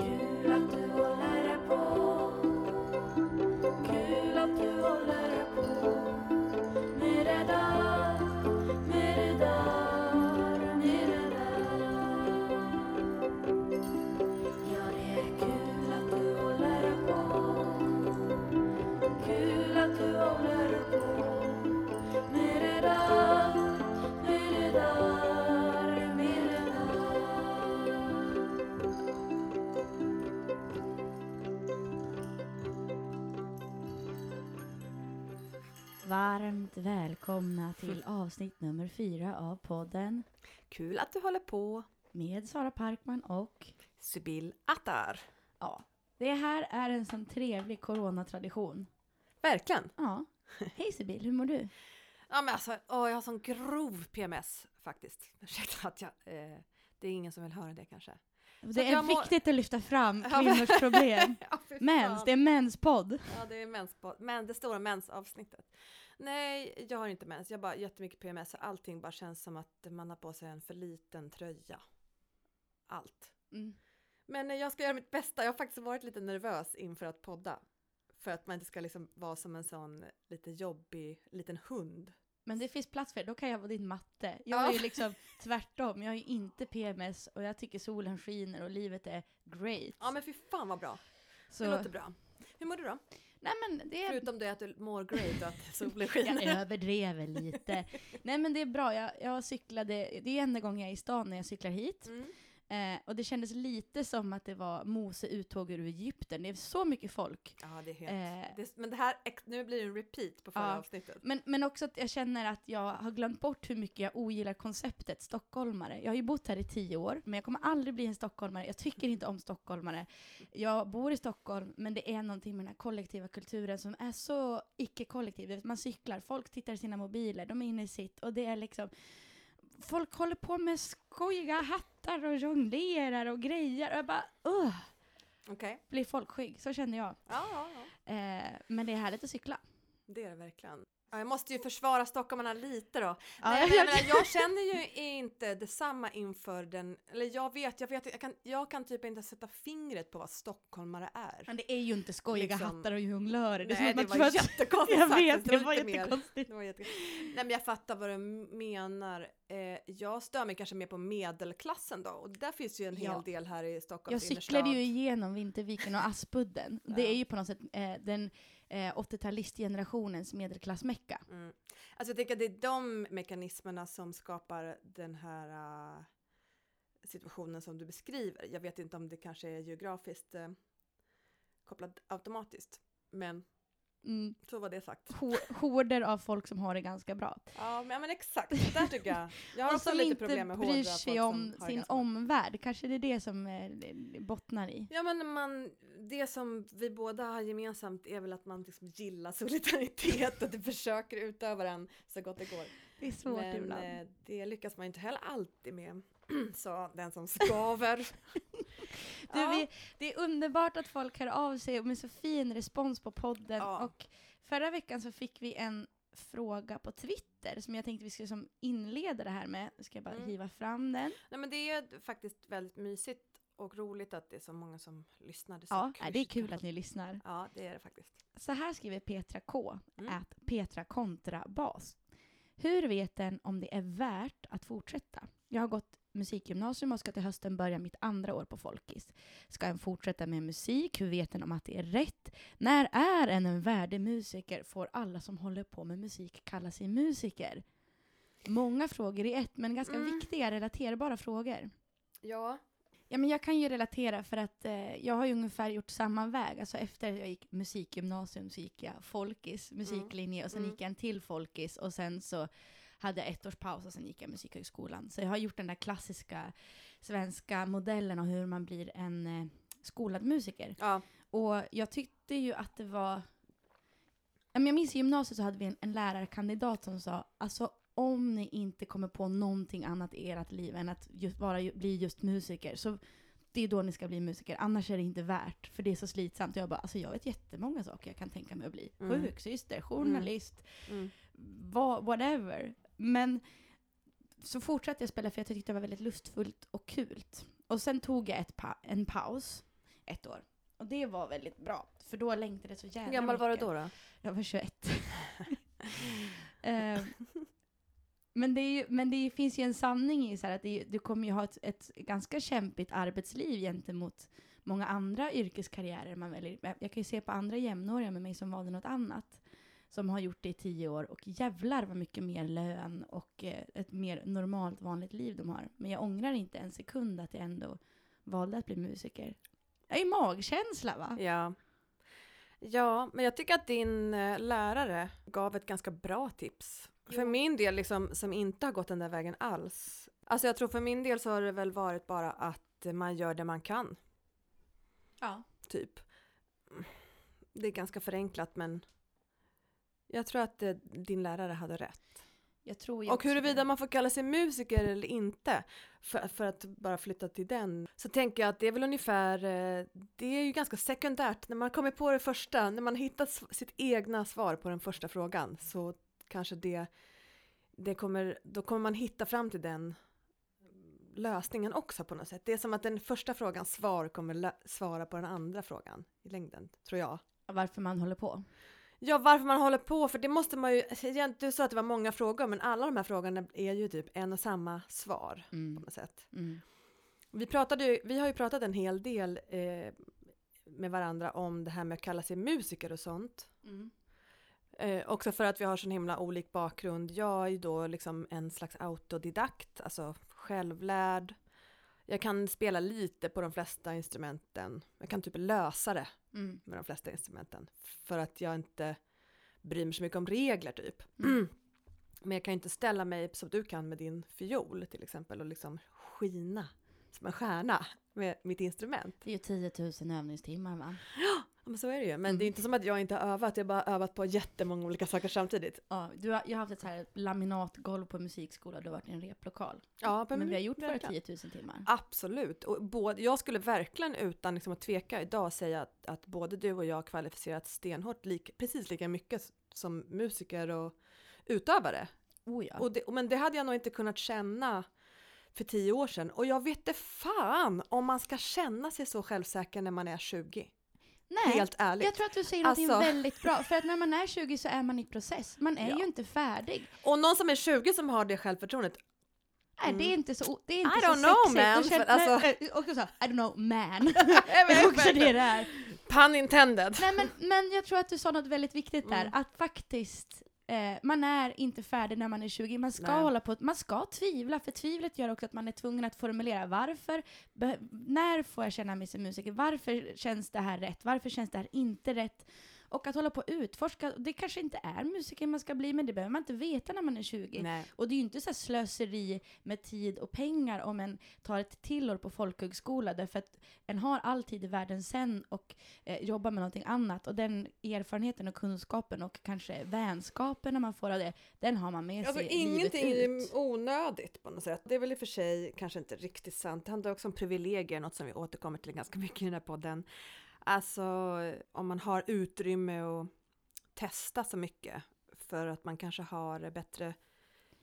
Kul att välkomna till avsnitt nummer fyra av podden Kul att du håller på. med Sara Parkman och Sibyl Attar. ja, det här är en sån trevlig coronatradition. Verkligen. Ja. Hej Sibyl, hur mår du? Ja men alltså, åh, jag har sån grov PMS faktiskt. Ursäkta att jag, eh, det är ingen som vill höra det kanske. Det är jag mår- viktigt att lyfta fram kvinnors problem. Ja, Mens, det är menspodd. Ja, det är mens på, men det stora mensavsnittet. Nej, jag har inte mens. Jag har bara jättemycket PMS allting bara känns som att man har på sig en för liten tröja. Allt. Mm. Men eh, jag ska göra mitt bästa. Jag har faktiskt varit lite nervös inför att podda. För att man inte ska liksom vara som en sån lite jobbig liten hund. Men det finns plats för det, då kan jag vara din matte. Jag Ja. är ju liksom tvärtom, jag ju inte PMS och jag tycker solen skiner och livet är great. Ja men fy fan vad bra. Så, Det låter bra. Hur mår du då? Nej men det är Förutom det att du mår great och att solen Jag skiner. överdrev lite. Nej men det är bra, jag, jag cyklade, det är enda gången jag är i stan när jag cyklar hit. Mm. Eh, och det kändes lite som att det var Mose uttåg ur Egypten. Det är så mycket folk. Ja det är helt... Eh, Det, men det här, nu blir det en repeat på förra Ja. avsnittet. men, men också att jag känner att jag har glömt bort hur mycket jag ogillar konceptet stockholmare. Jag har ju bott här i tio år, men jag kommer aldrig bli en stockholmare. Jag tycker inte om stockholmare. Jag bor i Stockholm, men det är någonting med den här kollektiva kulturen som är så icke-kollektiv. Man cyklar, folk tittar i sina mobiler, de är inne i sitt och det är liksom Folk håller på med skojiga hattar och jonglerar och grejer och jag bara uh, Okej. blir folkskygg. Så känner jag. Ja, ja, ja. Eh, men det är härligt att cykla. Det är det verkligen. Ja, jag måste ju försvara stockholmarna lite då. Nej, men jag- jag, jag känner ju inte detsamma inför den, eller jag vet, jag vet, jag kan, jag kan typ inte sätta fingret på vad stockholmare är. Men det är ju inte skojiga Liksom- hattar och jonglörer. Det Nej, det var att- jättekonstigt Jag sagt, vet, det var jättekonstigt. Det var jätte... Nej men jag fattar vad du menar. Eh, jag stör mig kanske mer på medelklassen då och där finns ju en hel Ja. del här i Jag Stockholms cyklade ju igenom Vinterviken och Aspudden. Det Ja. är ju på något sätt eh, den eh, 80-talistgenerationens medelklassmecka. Mm. Alltså jag tänker att det är de mekanismerna som skapar den här uh, situationen som du beskriver. Jag vet inte om det kanske är geografiskt uh, kopplat automatiskt, men Mm. så var det sagt. Ho- horder av folk som har det ganska bra. Ja, men, ja, men exakt, där tycker jag. Jag har och också som lite inte problem med bryr hårdra sig folk om som har det sin ganska bra. omvärld. Kanske det är det som eh, bottnar i. Ja men man, det som vi båda har gemensamt är väl att man liksom gillar solidaritet och försöker utöva den så gott det går. Det är svårt men ibland. eh, det lyckas man inte heller alltid med, sa den som skaver. Du, Ja. vi, det är underbart att folk hör av sig med så fin respons på podden. Ja. Och förra veckan så fick vi en fråga på Twitter som jag tänkte vi skulle som inleda det här med. Nu ska jag bara Mm. hiva fram den. Nej men det är faktiskt väldigt mysigt och roligt att det är så många som lyssnar. Det Ja, kul. det är kul att ni lyssnar. Ja, det är det faktiskt. Så här skriver Petra K. Mm. Att Petra kontrabas. Hur vet den om det är värt att fortsätta? Jag har gått musikgymnasium och ska till hösten börja mitt andra år på Folkis. Ska en fortsätta med musik? Hur vet den om att det är rätt? När är en en värdig musiker? Får alla som håller på med musik kalla sig musiker? Många frågor i ett, men ganska Mm. viktiga, relaterbara frågor. Ja, Ja, men jag kan ju relatera för att eh, jag har ju ungefär gjort samma väg. Alltså efter jag gick musikgymnasium så gick jag folkis, musiklinje och sen Mm. gick jag en till folkis och sen så hade ett års paus och sen gick jag musikhögskolan. Så jag har gjort den där klassiska svenska modellen av hur man blir en eh, skolad musiker. ja, Och jag tyckte ju att det var... Jag minns i gymnasiet så hade vi en, en lärarkandidat som sa alltså om ni inte kommer på någonting annat i ert liv än att just vara, bli just musiker så det är då ni ska bli musiker, annars är det inte värt för det är så slitsamt. Och jag bara, alltså jag vet jättemånga saker jag kan tänka mig att bli. Mm. Sjuksyster, journalist, mm. vad, whatever. Men så fortsatte jag spela för jag tyckte det var väldigt lustfullt och kul. Och sen tog jag ett pa- en paus ett år. Och det var väldigt bra, för då längtade jag så jävla Hur gammal var du mycket. då? då? Jag var 21. Eh, men det, ju, men det finns ju en sanning i så att det, du kommer ju ha ett, ett ganska kämpigt arbetsliv gentemot många andra yrkeskarriärer man väljer. Jag jag kan ju se på andra jämnåriga med mig som valde något annat, som har gjort det i tio år, och jävlar vad mycket mer lön och eh, ett mer normalt vanligt liv de har. Men jag ångrar inte en sekund att jag ändå valde att bli musiker. Jag är magkänsla va? Ja. Ja, men jag tycker att din eh, lärare gav ett ganska bra tips. För Jo. min del, liksom, som inte har gått den där vägen alls. Alltså jag tror för min del så har det väl varit bara att man gör det man kan, Ja. typ. Det är ganska förenklat men jag tror att eh, din lärare hade rätt. Jag tror ju Och huruvida det. man får kalla sig musiker eller inte, för, för att bara flytta till den, så tänker jag att det är väl ungefär, eh, det är ju ganska sekundärt, när man kommer på det första, när man hittat sitt egna svar på den första frågan, så kanske det, det kommer, då kommer man hitta fram till den lösningen också på något sätt. Det är som att den första frågans svar kommer svara på den andra frågan i längden, tror jag. varför man håller på. Ja, varför man håller på, för det måste man ju, du sa att det var många frågor, men alla de här frågorna är ju typ en och samma svar på Mm. något sätt. Mm. Vi, pratade ju, vi har ju pratat en hel del eh, med varandra om det här med att kalla sig musiker och sånt. Mm. Eh, också för att vi har sån himla olik bakgrund. Jag är ju då liksom en slags autodidakt, alltså självlärd. Jag kan spela lite på de flesta instrumenten. Jag kan typ lösa det Mm. med de flesta instrumenten. För att jag inte bryr mig så mycket om regler typ. Mm. Men jag kan inte ställa mig som du kan med din fiol till exempel och liksom skina som en stjärna med mitt instrument. Det är ju 10 000 övningstimmar va? Ja, men så är det ju. Men det är Mm. inte som att jag inte har övat, jag har bara övat på jättemånga olika saker samtidigt. Ja, du har, jag har haft ett så här laminatgolv på musikskola du har varit i en replokal. Ja, Men, vi har gjort våra verkligen. 10 000 timmar. Absolut. Och både, jag skulle verkligen utan liksom att tveka idag säga att, att både du och jag har kvalificerat stenhårt lik, precis lika mycket som musiker och utövare. Oh ja. Och det, men det hade jag nog inte kunnat känna för tio år sedan. Och jag vet inte fan om man ska känna sig så självsäker när man är 20. Nej, Helt ärligt. jag tror att du säger något Alltså- väldigt bra. För att när man är 20 så är man i process. Man är Ja. ju inte färdig. Och någon som är 20 som har det självförtroendet, Nej, det är inte så, det är inte I så don't know, sexigt. man, Du känner- alltså- eh, också så, I don't know man. det är också det det är. pun intended. Nej men, men jag tror att du sa något väldigt viktigt där, Mm. att faktiskt eh, man är inte färdig när man är 20, man ska Nej. hålla på, man ska tvivla, för tvivlet gör också att man är tvungen att formulera varför, be, när får jag känna mig som musiker, varför känns det här rätt, varför känns det här inte rätt? Och att hålla på och utforska, det kanske inte är musiker man ska bli, men det behöver man inte veta när man är 20. Nej. Och det är ju inte så slöseri med tid och pengar om en tar ett till år på folkhögskola, därför att en har all tid i världen sen och eh, jobbar med någonting annat. Och den erfarenheten och kunskapen och kanske vänskapen när man får av det, den har man med sig ingenting livet är ut. onödigt på något sätt. Det är väl i och för sig kanske inte riktigt sant. Det handlar också om privilegier, något som vi återkommer till ganska mycket i den här podden. Alltså om man har utrymme att testa så mycket för att man kanske har bättre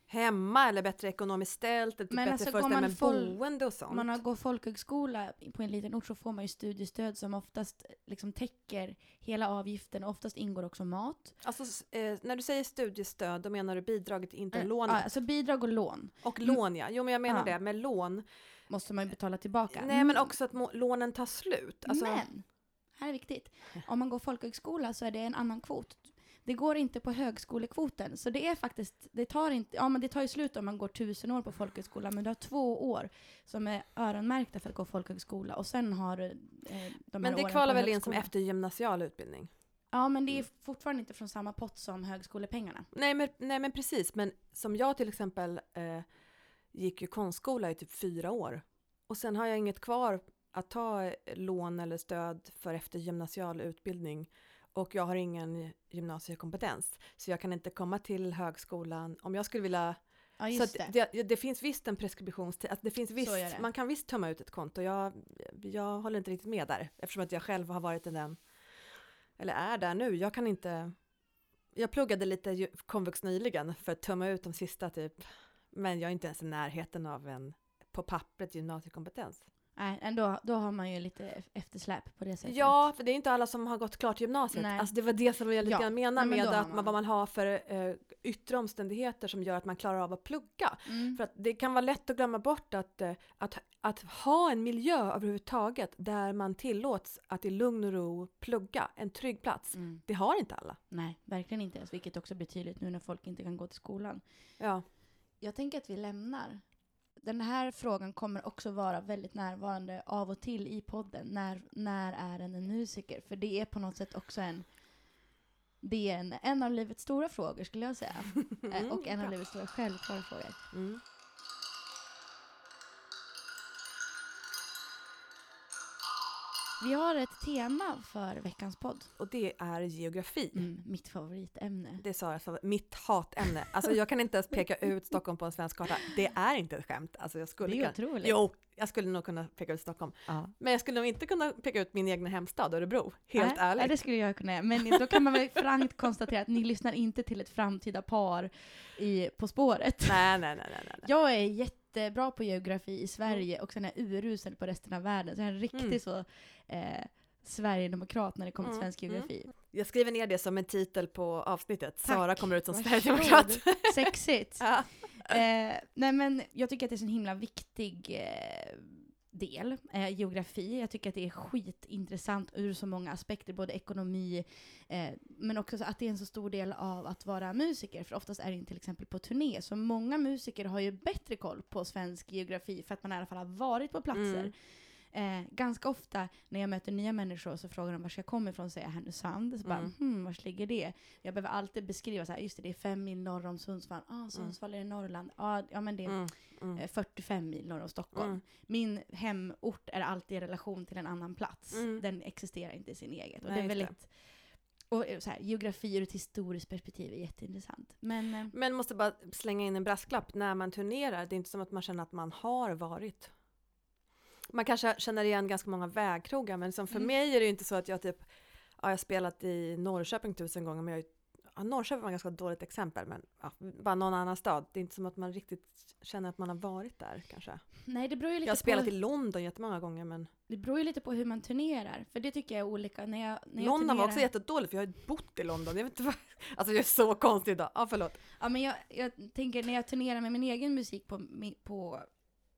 hemma eller bättre ekonomiskt ställt, ett Men bättre alltså, går man boende och sånt. Om man har gått folkhögskola på en liten ort så får man ju studiestöd som oftast liksom täcker hela avgiften. Oftast ingår också mat. Alltså eh, när du säger studiestöd, då menar du bidraget, inte Eh, lånet? Ja, alltså bidrag och lån och lån ja, jo men jag menar Ja. det, med lån. måste man ju betala tillbaka. Nej men Mm. också att lånen tar slut. Alltså, Men, här är viktigt. Om man går folkhögskola så är det en annan kvot. Det går inte på högskolekvoten, så det är faktiskt, det tar inte, ja men det tar ju slut om man går tusen år på folkhögskola, men du har två år som är öronmärkta för att gå folkhögskola och sen har eh, de men det kvalar väl in som eftergymnasial utbildning? Ja, men det är fortfarande inte från samma pott som högskolepengarna. Nej men, nej men precis, men som jag till exempel eh, gick ju konstskola i typ fyra år och sen har jag inget kvar att ta lån eller stöd för eftergymnasial utbildning och jag har ingen gymnasiekompetens så jag kan inte komma till högskolan om jag skulle vilja Ja, så just att det. det, det finns visst en preskriptionstid, att det finns visst, man kan visst tömma ut ett konto. Jag, jag håller inte riktigt med där eftersom att jag själv har varit i den, eller är där nu. Jag kan inte, jag pluggade lite komvux nyligen för att tömma ut de sista typ, men jag är inte ens i närheten av en på pappret gymnasiekompetens. Nej, ändå, då har man ju lite eftersläp på det sättet. Ja, för det är inte alla som har gått klart gymnasiet. Nej. Alltså det var det som jag lite Ja, grann menar nej, men med då att man, man- vad man har för eh, yttre omständigheter som gör att man klarar av att plugga. Mm. För att det kan vara lätt att glömma bort att, eh, att, att ha en miljö överhuvudtaget där man tillåts att i lugn och ro plugga, en trygg plats. Mm. Det har inte alla. Nej, verkligen inte ens. Vilket också blir tydligt nu när folk inte kan gå till skolan. Ja. Jag tänker att vi lämnar. Den här frågan kommer också vara väldigt närvarande av och till i podden. När, när är en en musiker? För det är på något sätt också en... Det är en, en av livets stora frågor skulle jag säga. Eh, och en av livets stora självklara frågor. Mm. Vi har ett tema för veckans podd. Och det är geografi. Mm, mitt favoritämne. Det sa jag, mitt hatämne. Alltså jag kan inte ens peka ut Stockholm på en svensk karta. Det är inte ett skämt. Alltså jag skulle Det är kunna, otroligt. Jo, jag skulle nog kunna peka ut Stockholm. Ja. Men jag skulle nog inte kunna peka ut min egna hemstad Örebro. Helt nej, ärligt. Nej, det skulle jag kunna göra. Men då kan man väl frankt konstatera att ni lyssnar inte till ett framtida par i På spåret. Nej, nej, nej, nej, nej. Jag är jättebra på geografi i Sverige och sen är urusel på resten av världen. Så jag är en riktig Mm. så eh, Sverigedemokrat när det kommer till Mm, svensk geografi. Jag skriver ner det som en titel på avsnittet. Tack. Sara kommer ut som Varsågod. sverigedemokrat. Sexigt. ja. Eh, nej men jag tycker att det är en himla viktig eh, del, eh, geografi. Jag tycker att det är skitintressant ur så många aspekter, både ekonomi, eh, men också att det är en så stor del av att vara musiker. För oftast är det till exempel på turné, så många musiker har ju bättre koll på svensk geografi för att man i alla fall har varit på platser. Mm. Eh, ganska ofta när jag möter nya människor så frågar de var jag kommer ifrån, säger jag Härnösand. Så bara, Mm. hmm, var ligger det? Jag behöver alltid beskriva så här, just det, det är fem mil norr om Sundsvall. Ah, Sundsvall är i Norrland. Ah, ja, men det är Mm. Mm. eh, 45 mil norr om Stockholm. Mm. Min hemort är alltid i relation till en annan plats. Mm. Den existerar inte i sin eget. Och Nej, det är väldigt... Och eh, så här, geografi ur ett historiskt perspektiv är jätteintressant. Men eh, Men måste bara slänga in en brasklapp när man turnerar. Det är inte som att man känner att man har varit. Man kanske känner igen ganska många vägkrogar, men som för Mm. mig är det ju inte så att jag typ, ja, jag har spelat i Norrköping tusen gånger, men jag, ja, Norrköping var ett ganska dåligt exempel, men ja, bara någon annan stad. Det är inte som att man riktigt känner att man har varit där kanske. nej, det beror ju lite Jag har spelat på... i London jättemånga gånger, men Det beror ju lite på hur man turnerar. För det tycker jag är olika. När jag, när jag London var turnerar- också jättedåligt, för jag har bott i London. Jag vet inte vad, alltså jag är så konstig idag. Ja, förlåt. Ja, men jag, jag tänker när jag turnerar med min egen musik på, på,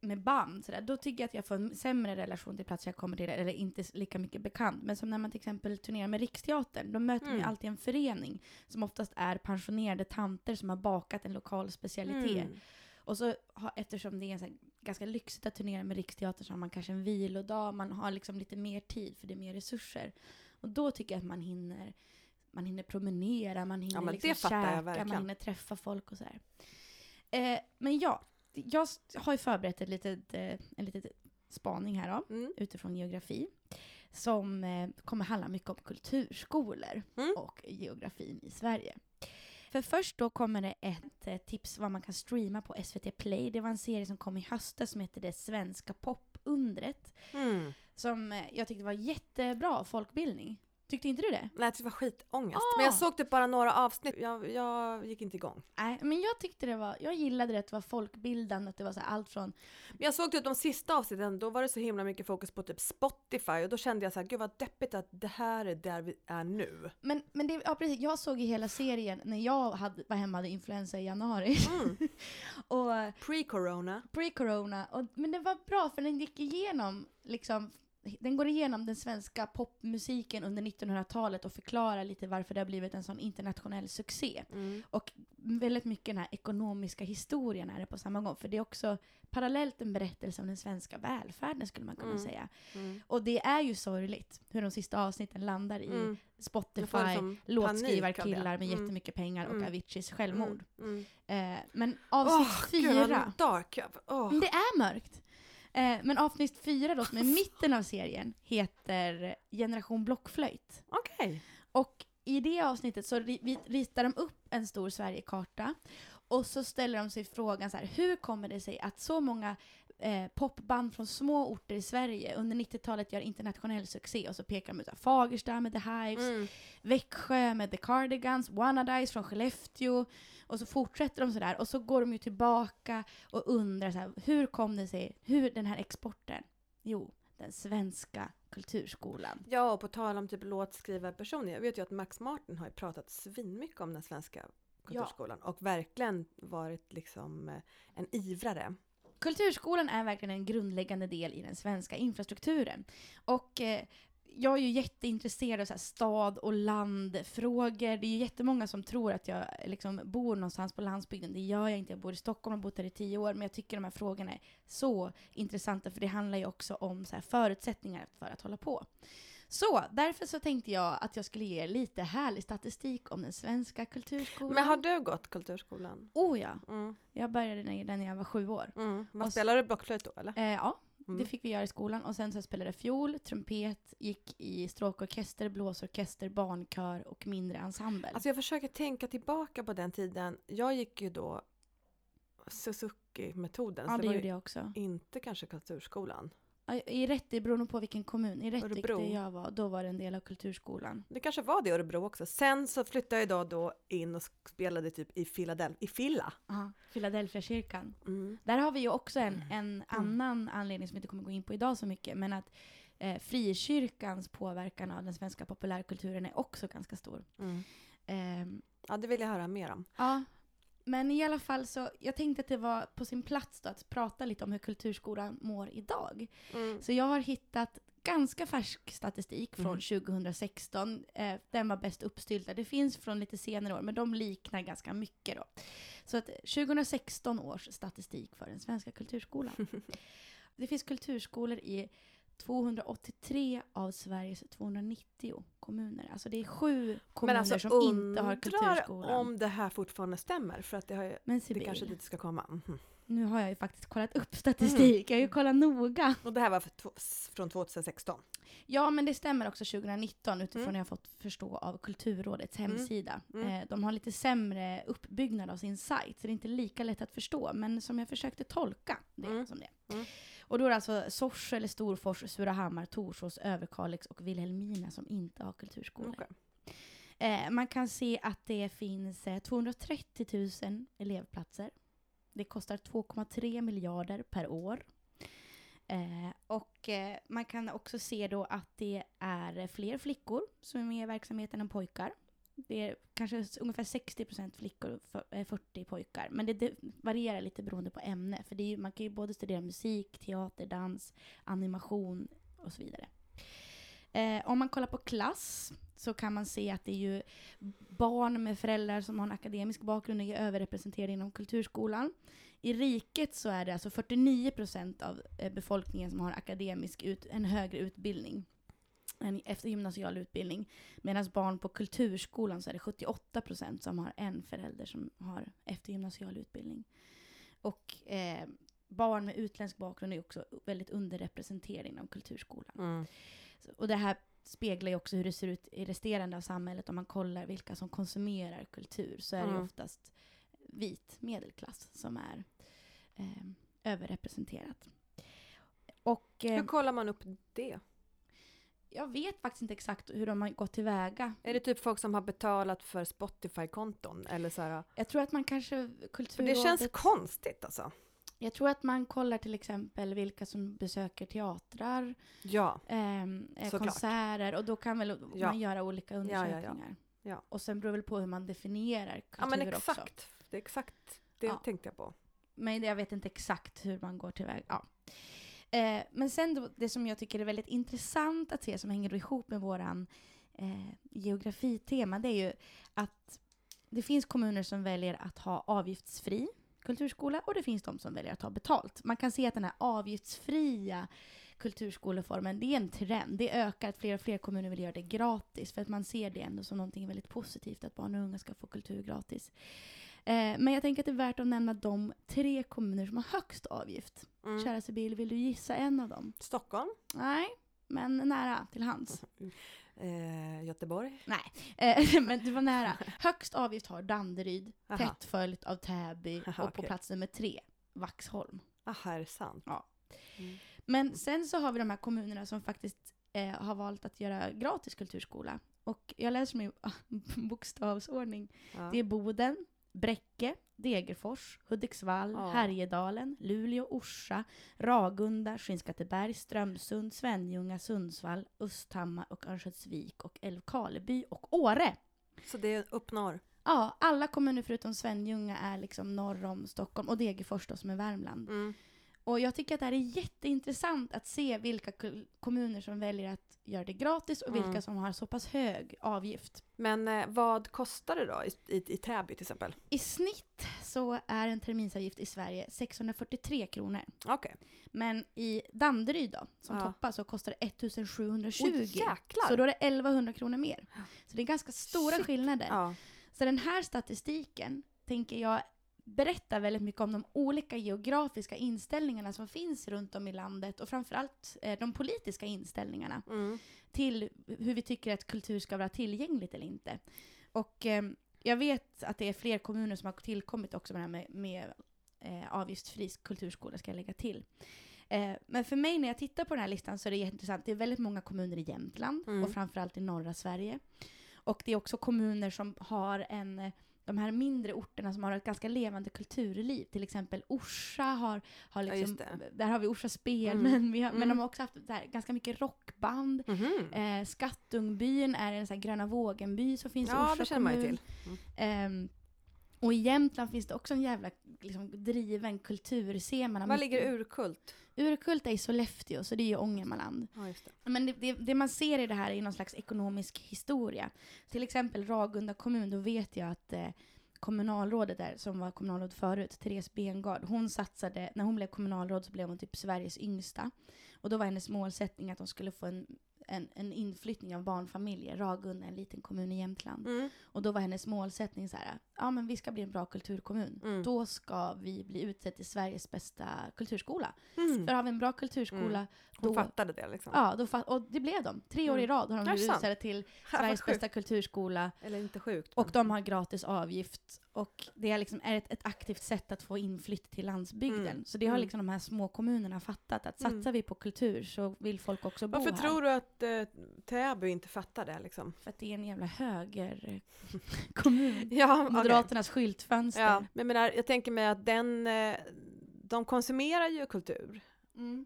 med band, så där, då tycker jag att jag får en sämre relation till platser jag kommer till, eller inte lika mycket bekant. Men som när man till exempel turnerar med Riksteatern, då möter man ju Mm. alltid en förening som oftast är pensionerade tanter som har bakat en lokal specialitet. Mm. Och så har, eftersom det är här, ganska lyxigt att turnera med Riksteatern så har man kanske en vilodag, man har liksom lite mer tid för det är mer resurser. Och då tycker jag att man hinner, man hinner promenera, man hinner det liksom käka, man hinner träffa folk och så här. Eh, men ja, jag har ju förberett ett litet, eh, en liten spaning här då, Mm. utifrån geografi. Som eh, kommer handla mycket om kulturskolor Mm. och geografin i Sverige. För först då kommer det ett eh, tips vad man kan streama på SVT Play. Det var en serie som kom i höstas som heter Det svenska popundret. Mm. Som jag tyckte var jättebra folkbildning. Tyckte inte du det? Nej, det var skitångest. Ah. Men jag såg typ bara några avsnitt. Jag, jag gick inte igång. Nej, men jag tyckte det var, jag gillade det att det var folkbildande, att det var så allt från Men jag såg typ de sista avsnitten, då var det så himla mycket fokus på typ Spotify och då kände jag så här, gud vad deppigt att det här är där vi är nu. Men, men det, ja, precis, jag såg ju hela serien när jag hade, var hemma hade influensa i januari. Mm. och Pre-corona. pre-corona. Och, men det var bra för den gick igenom, liksom, den går igenom den svenska popmusiken under 1900-talet och förklarar lite varför det har blivit en sån internationell succé. Mm. Och väldigt mycket den här ekonomiska historien är det på samma gång. För det är också parallellt en berättelse om den svenska välfärden skulle man kunna Mm. säga. Mm. Och det är ju sorgligt hur de sista avsnitten landar i Mm. Spotify, liksom låtskrivarkillar med. Mm. jättemycket pengar och Mm. Aviciis självmord. Mm. Eh, men avsnitt gud, vad fyra, dark. Åh. Mm, det är mörkt. Eh, men avsnitt fyra då, som är mitten av serien, heter Generation Blockflöjt. Okej. Och i det avsnittet så ritar de upp en stor Sverigekarta och så ställer de sig frågan så här, hur kommer det sig att så många eh, popband från små orter i Sverige under 90-talet gör internationell succé och så pekar de ut Fagersta med The Hives, Mm. Växjö med The Cardigans, Wannadies från Skellefteå och så fortsätter de sådär och så går de ju tillbaka och undrar så här, hur kom det sig, hur den här exporten, Jo, den svenska kulturskolan. Ja, och på tal om typ låtskrivarpersoner. Jag vet ju att Max Martin har ju pratat svinmycket om den svenska kulturskolan och verkligen varit liksom eh, en ivrare. Kulturskolan är verkligen en grundläggande del i den svenska infrastrukturen. Och eh, jag är ju jätteintresserad av så här stad och landfrågor. Det är ju jättemånga som tror att jag liksom bor någonstans på landsbygden. Det gör jag inte. Jag bor i Stockholm och har bott här i tio år. Men jag tycker de här frågorna är så intressanta för det handlar ju också om så här förutsättningar för att hålla på. Så därför så tänkte jag att jag skulle ge er lite härlig statistik om den svenska kulturskolan. Men har du gått kulturskolan? Oh ja, Mm. jag började när jag var sju år. Mm. Vad Och s- spelar du blockflöjt då eller? Eh, ja, Mm. det fick vi göra i skolan. Och sen så spelade jag fiol, trumpet, gick i stråkorkester, blåsorkester, barnkör och mindre ensemble. Alltså jag försöker tänka tillbaka på den tiden. Jag gick ju då Suzuki-metoden. ja, det var gjorde jag också. inte kanske kulturskolan. Ja, I beror nog på vilken kommun. I Rättvik Örebro. där jag var, då var det en del av kulturskolan. Det kanske var det i Örebro också. Sen så flyttade jag då, då in och spelade typ i Philadelphia. I Filla. Aha, Philadelphia kyrkan. Mm. Där har vi ju också en, en annan anledning som vi inte kommer gå in på idag så mycket, men att eh, frikyrkans påverkan av den svenska populärkulturen är också ganska stor. Mm. Ehm, Ja, det vill jag höra mer om. Ja, men i alla fall så, jag tänkte att det var på sin plats då att prata lite om hur kulturskolan mår idag. Mm. Så jag har hittat ganska färsk statistik från Mhm. 2016. Eh, den var bäst uppstyltad. Det finns från lite senare år, men de liknar ganska mycket då. Så att 2016 års statistik för den svenska kulturskolan. Det finns kulturskolor i 283 av Sveriges 290 kommuner. Alltså det är sju kommuner Men alltså som inte har kulturskolan. om det här fortfarande stämmer. För att det, har Men det Sibyl, kanske dit ska komma. Mhm. nu har jag ju faktiskt kollat upp statistik. Jag har ju kollat noga. Och det här var från 2016. Ja, men det stämmer också 2019 utifrån Mm. jag fått förstå av Kulturrådets Mm. hemsida. Mm. Eh, de har lite sämre uppbyggnad av sin sajt, så det är inte lika lätt att förstå. Men som jag försökte tolka det Mm. som det. Och då är det alltså Sorsele, Storfors, Surahammar, Torsås, Överkalix och Vilhelmina som inte har kulturskolor. Okej. Eh, man kan se att det finns eh, 230 000 elevplatser. Det kostar 2,3 miljarder per år. Eh, och eh, man kan också se då att det är fler flickor som är med i verksamheten än pojkar. Det är kanske ungefär 60% flickor och 40 eh, pojkar. Men det, det varierar lite beroende på ämne. För det är ju, man kan ju både studera musik, teater, dans, animation och så vidare. Eh, om man kollar på klass så kan man se att det är ju barn med föräldrar som har en akademisk bakgrund är överrepresenterade inom kulturskolan. I riket så är det alltså 49% av eh, befolkningen som har akademisk ut, en högre utbildning. En eftergymnasial utbildning. Medan barn på kulturskolan så är det 78% som har en förälder som har eftergymnasial utbildning. Och eh, barn med utländsk bakgrund är också väldigt underrepresenterade inom kulturskolan. Mm. Så- Och det här speglar ju också hur det ser ut i resterande av samhället. Om man kollar vilka som konsumerar kultur så är det Mm. oftast vit medelklass som är eh, överrepresenterat. Och eh, Hur kollar man upp det? Jag vet faktiskt inte exakt hur de har gått tillväga. Är det typ folk som har betalat för Spotify-konton? Eller så här, Jag tror att man kanske för det kulturrådet... känns konstigt alltså. Jag tror att man kollar till exempel vilka som besöker teatrar, Ja, ehm, eh, konserter och då kan väl Ja. man göra olika undersökningar. Ja. Och sen beror väl på hur man definierar kultur ja men också. exakt. Det är exakt det tänkte jag på. Men jag vet inte exakt hur man går tillväga. Ja. Eh, men sen då, det som jag tycker är väldigt intressant att se, som hänger ihop med våran eh, geografitema, det är ju att det finns kommuner som väljer att ha avgiftsfri kulturskola och det finns de som väljer att ha betalt. Man kan se att den här avgiftsfria kulturskoleformen, det är en trend. Det ökar att fler och fler kommuner vill göra det gratis för att man ser det ändå som någonting väldigt positivt att barn och unga ska få kultur gratis. Eh, men jag tänker att det är värt att nämna de tre kommuner som har högst avgift. Mm. Kära Sibyl, vill du gissa en av dem? Stockholm, Nej, men nära till hands. eh, Göteborg. Eh, men du var nära. Högst avgift har Danderyd, Aha. tätt följt av Täby Aha, och på okej. plats nummer tre, Vaxholm. Aha, är det sant? Ja. Mm. Men sen så har vi de här kommunerna som faktiskt eh, har valt att göra gratis kulturskola. Och jag läser dem i bokstavsordning. Ja. Det är Boden, Bräcke, Degerfors, Hudiksvall, Ja. Härjedalen, Luleå, Orsa, Ragunda, Skinnskatteberg, Strömsund, Svenljunga, Sundsvall, Östhammar och Örnsköldsvik och Älvkarleby och Åre. Så det är upp norr. Ja, alla kommuner förutom Svenljunga är liksom norr om Stockholm och Degerfors då som är Värmland. Mm. Och jag tycker att det här är jätteintressant att se vilka kommuner som väljer att göra det gratis och vilka Mm. som har så pass hög avgift. Men eh, vad kostar det då i, i, i Täby till exempel? I snitt så är en terminsavgift i Sverige 643 kronor. Okej. Men i Danderyd då, som Ja. toppar, så kostar det 1720. Oj, jäklar! så då är det 1100 kronor mer. Så det är ganska stora Shit. skillnader. Ja. Så den här statistiken tänker jag berättar väldigt mycket om de olika geografiska inställningarna som finns runt om i landet och framförallt eh, de politiska inställningarna Mm. till hur vi tycker att kultur ska vara tillgängligt eller inte. Och eh, jag vet att det är fler kommuner som har tillkommit också med det här med, med eh, avgiftsfri kulturskola, ska jag lägga till. Eh, men för mig när jag tittar på den här listan så är det jätteintressant. Det är väldigt många kommuner i Jämtland Mm. och framförallt i norra Sverige. Och det är också kommuner som har en eh, de här mindre orterna som har ett ganska levande kulturliv. Till exempel Orsa har, har Ja, liksom, det. där har vi Orsa spel, Mm. men, vi har, men Mm. de har också haft här, ganska mycket rockband. Mhm. Eh, Skattungbyn är en sån här Gröna Vågen-by som finns i Ja, Orsa det känner man ju kommun. till. Ehm, och i Jämtland finns det också en jävla liksom, driven kulturscen. Var mycket- ligger Urkult? Urkult är i Sollefteå, så det är ju Ångermanland. Ja, det. Men det, det, det man ser i det här är någon slags ekonomisk historia. Till exempel Ragunda kommun, då vet jag att eh, kommunalrådet där, som var kommunalråd förut, Therese Bengard, hon satsade, när hon blev kommunalråd så blev hon typ Sveriges yngsta. Och då var hennes målsättning att de skulle få en, en, en inflyttning av barnfamiljer. Ragunda en liten kommun i Jämtland. Mm. Och då var hennes målsättning så här, ja men vi ska bli en bra kulturkommun. Mm. Då ska vi bli utsedd till Sveriges bästa kulturskola. Mm. För har vi en bra kulturskola, Hon då, fattade det liksom. ja, då fa- och det blev de. Tre år i Mm. rad har de blivit utsedda till Sveriges sjukt. bästa kulturskola. Eller inte sjukt. Och men- de har gratis avgift. Och det är, liksom, är ett, ett aktivt sätt att få inflytt till landsbygden. Mm. Så det har Mm. liksom de här små kommunerna fattat. Att satsar Mm. vi på kultur så vill folk också bo Varför här. tror du att eh, Täby inte fattar det liksom? För att det är en jävla högerkommun. Ja. Moderaternas skyltfönster. Ja, men jag, menar, jag tänker mig att den, eh, de konsumerar ju kultur. Mm.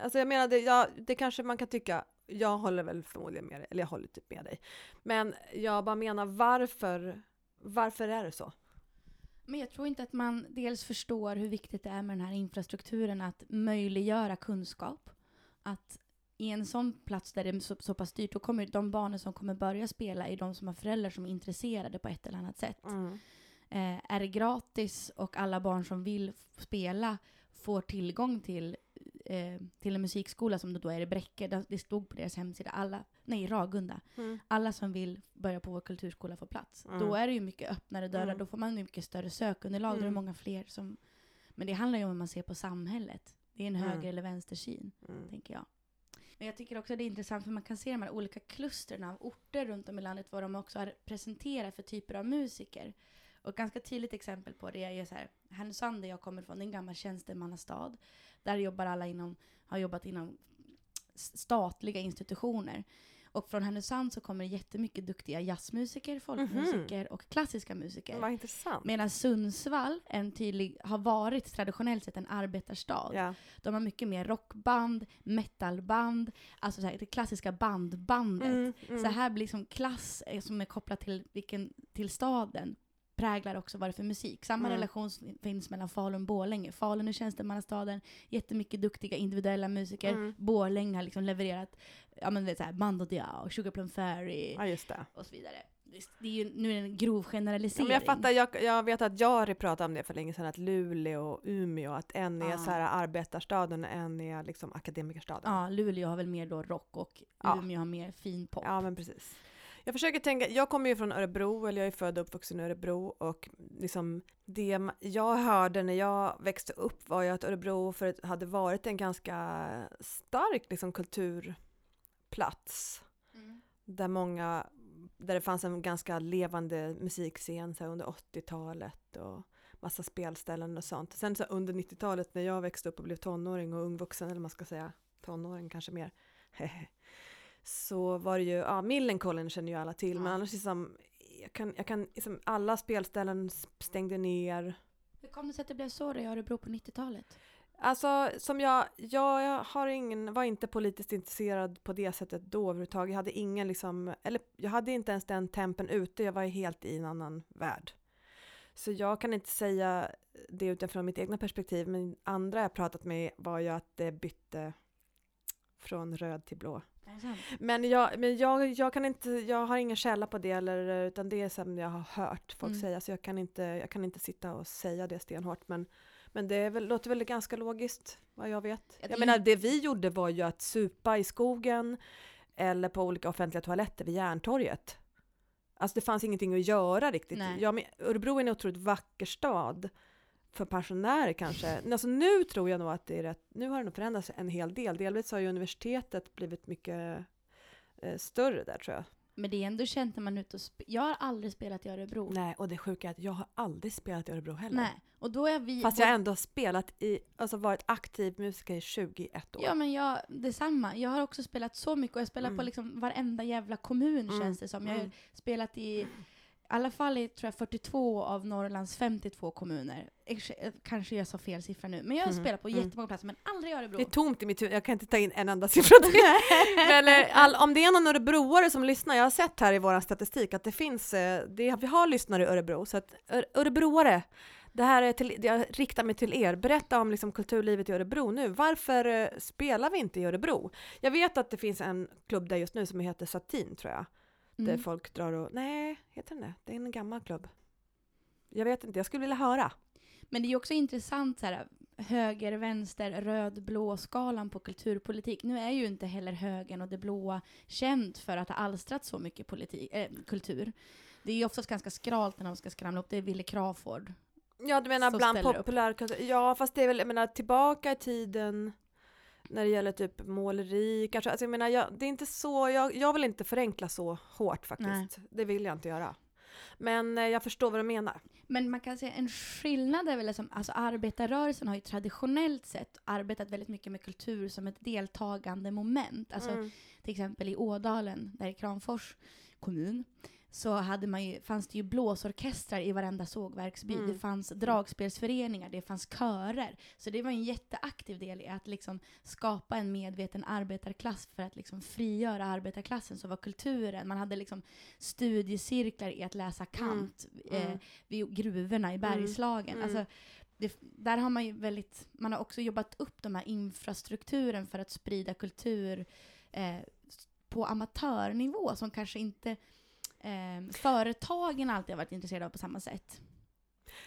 Alltså jag menar, det, ja, det kanske man kan tycka, jag håller väl förmodligen med dig, eller jag håller typ med dig. Men jag bara menar, varför, varför är det så? Men jag tror inte att man dels förstår hur viktigt det är med den här infrastrukturen att möjliggöra kunskap. Att i en sån plats där det är så, så pass dyrt, då kommer de barnen som kommer börja spela är de som har föräldrar som är intresserade på ett eller annat sätt. Mm. Eh, är det gratis och alla barn som vill spela får tillgång till, eh, till en musikskola som det då är i Bräcke, det- stod på deras hemsida, alla, nej Ragunda, Mm. alla som vill börja på vår kulturskola får plats. Mm. Då är det ju mycket öppnare dörrar, Mm. då får man ju mycket större sökunderlag, då är det Mm. många fler som... Men det handlar ju om hur man ser på samhället. Det är en Mm. höger eller vänstersyn, Mm. tänker jag. Men jag tycker också det är intressant för man kan se de här olika klustren av orter runt om i landet vad de också har presenterat för typer av musiker. Och ett ganska tydligt exempel på det är ju så här, Härnösand där jag kommer ifrån, det är en gammal tjänstemannastad. Där jobbar alla inom, har jobbat inom statliga institutioner. Och från Härnösand så kommer det jättemycket duktiga jazzmusiker, folkmusiker och klassiska musiker. Vad intressant. Medan Sundsvall en tydlig, har varit traditionellt sett en arbetarstad. Ja. De har mycket mer rockband, metalband, alltså så här, det klassiska bandbandet. Mm, mm. Så här blir liksom klass eh, som är kopplat till, vilken, till staden präglar också vad det är för musik. Samma Mm. relation finns mellan Falun och Borlänge. Falun är tjänstemannastaden, jättemycket duktiga individuella musiker. Mm. Borlänge har liksom levererat ja, men, vet, så här, Mando Diao, Sugar Plum Fairy Ja, det. och så vidare. Det är ju, nu är det en grov Ja, generalisering. men jag fattar, jag, jag vet att Jari pratade om det för länge sedan, att Luleå och Umeå, att en är Ah. så här arbetarstaden och en är liksom akademikerstaden. Ja, Luleå har väl mer då rock och Ja. Umeå har mer fin pop. Ja, men precis. Jag försöker tänka, jag kommer ju från Örebro, eller jag är född och uppvuxen i Örebro och liksom det jag hörde när jag växte upp var ju att Örebro för hade varit en ganska stark liksom kulturplats Mm. där många, där det fanns en ganska levande musikscen så här, under 80-talet och massa spelställen och sånt. Sen så under 90-talet när jag växte upp och blev tonåring och ungvuxen, eller man ska säga tonåring kanske mer, så var det ju, ja Millencolin känner ju alla till, men Ja. annars liksom jag kan, jag kan liksom, alla spelställen stängde ner. Hur kom det sig att det blev så då i Örebro på 90-talet? Alltså som jag, jag, jag har ingen, var inte politiskt intresserad på det sättet då överhuvudtaget. Jag hade ingen liksom, eller jag hade inte ens den tempen ute, jag var helt i en annan värld. Så jag kan inte säga det utifrån mitt egna perspektiv, men andra jag pratat med var ju att det bytte från röd till blå. Men jag, men jag, jag kan inte, jag har ingen källa på det eller, utan det är som jag har hört folk Mm. säga, så jag kan, inte, jag kan inte sitta och säga det stenhårt. Men, men det väl, låter väl ganska logiskt, vad jag vet. Jag ju- menar, det vi gjorde var ju att supa i skogen eller på olika offentliga toaletter vid Järntorget. Alltså det fanns ingenting att göra riktigt. Ja, men Örebro är en otroligt vacker stad för pensionärer kanske. Alltså nu tror jag nog att det är rätt, nu har det nog förändrats en hel del. Delvis har ju universitetet blivit mycket eh, större där tror jag. Men det är ändå känt när man är ute och Jag har aldrig spelat i Örebro. Nej, och det sjuka är att jag har aldrig spelat i Örebro heller. Nej. Och då är vi... Fast jag ändå har spelat i, alltså varit aktiv musiker i 21 år. Ja men jag, detsamma. Jag har också spelat så mycket och jag spelar på Mm. liksom varenda jävla kommun Mm, känns det som. Jag har mm. spelat i, i alla fall i tror jag 42 av Norrlands 52 kommuner. Eh, Kanske jag sa fel siffra nu. Men jag har Mhm, spelat på mm. jättemånga platser men aldrig i Örebro. Det är tomt i mitt huvud, jag kan inte ta in en enda siffra till. Men eh, all, om det är någon örebroare som lyssnar, jag har sett här i vår statistik att det finns, eh, det, vi har lyssnare i Örebro, så att örebroare, det här är till, jag riktar mig till er, berätta om liksom kulturlivet i Örebro nu. Varför spelar vi inte i Örebro? Jag vet att det finns en klubb där just nu som heter Satin tror jag, där Mm. folk drar och, nej, heter den det? Det är en gammal klubb. Jag vet inte, jag skulle vilja höra. Men det är också intressant så här, höger, vänster, röd, blå skalan på kulturpolitik. Nu är ju inte heller högern och det blåa känt för att ha alstrat så mycket politik, eh, kultur. Det är ju oftast ganska skralt när de ska skramla upp. Det är Wille Crawford. Ja, du menar bland populärkultur? Ja, fast det är väl, jag menar tillbaka i tiden när det gäller typ måleri kanske. Alltså jag menar, jag, det är inte så, jag, jag vill inte förenkla så hårt faktiskt. Nej. Det vill jag inte göra. Men eh, jag förstår vad du menar. Men man kan säga en skillnad är väl liksom, alltså arbetarrörelsen har ju traditionellt sett arbetat väldigt mycket med kultur som ett deltagande moment. Alltså Mm. till exempel i Ådalen, där i Kramfors kommun, så hade man ju, fanns det ju blåsorkestrar i varenda sågverksby. Mm. Det fanns dragspelsföreningar, det fanns körer. Så det var en jätteaktiv del i att liksom skapa en medveten arbetarklass för att liksom frigöra arbetarklassen. Så var kulturen, man hade liksom studiecirklar i att läsa Kant Mm. eh, vid gruvorna i Bergslagen. Mm. Alltså, det, där har man ju väldigt, man har också jobbat upp de här infrastrukturen för att sprida kultur eh, på amatörnivå som kanske inte eh, företagen alltid har varit intresserade av på samma sätt.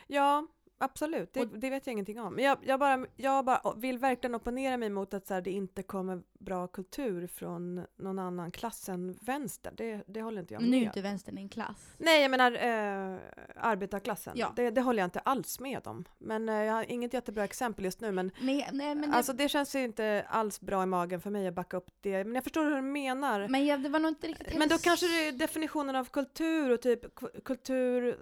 Ja, absolut. Det, Och- det vet jag ingenting om. Men jag, jag, bara, jag bara vill verkligen opponera mig mot att så här, det inte kommer bra kultur från någon annan klass än vänster. Det, det håller inte jag Nu är ju med inte vänstern en klass. Nej, jag menar eh, arbetarklassen. Ja. Det, det håller jag inte alls med om. Men eh, jag har inget jättebra exempel just nu. Men, Nej, nej, men, det, alltså, det känns ju inte alls bra i magen för mig att backa upp det. Men jag förstår hur du menar. Men, men jag, det var nog inte riktigt heller då kanske det är definitionen av kultur och typ ku- kultur,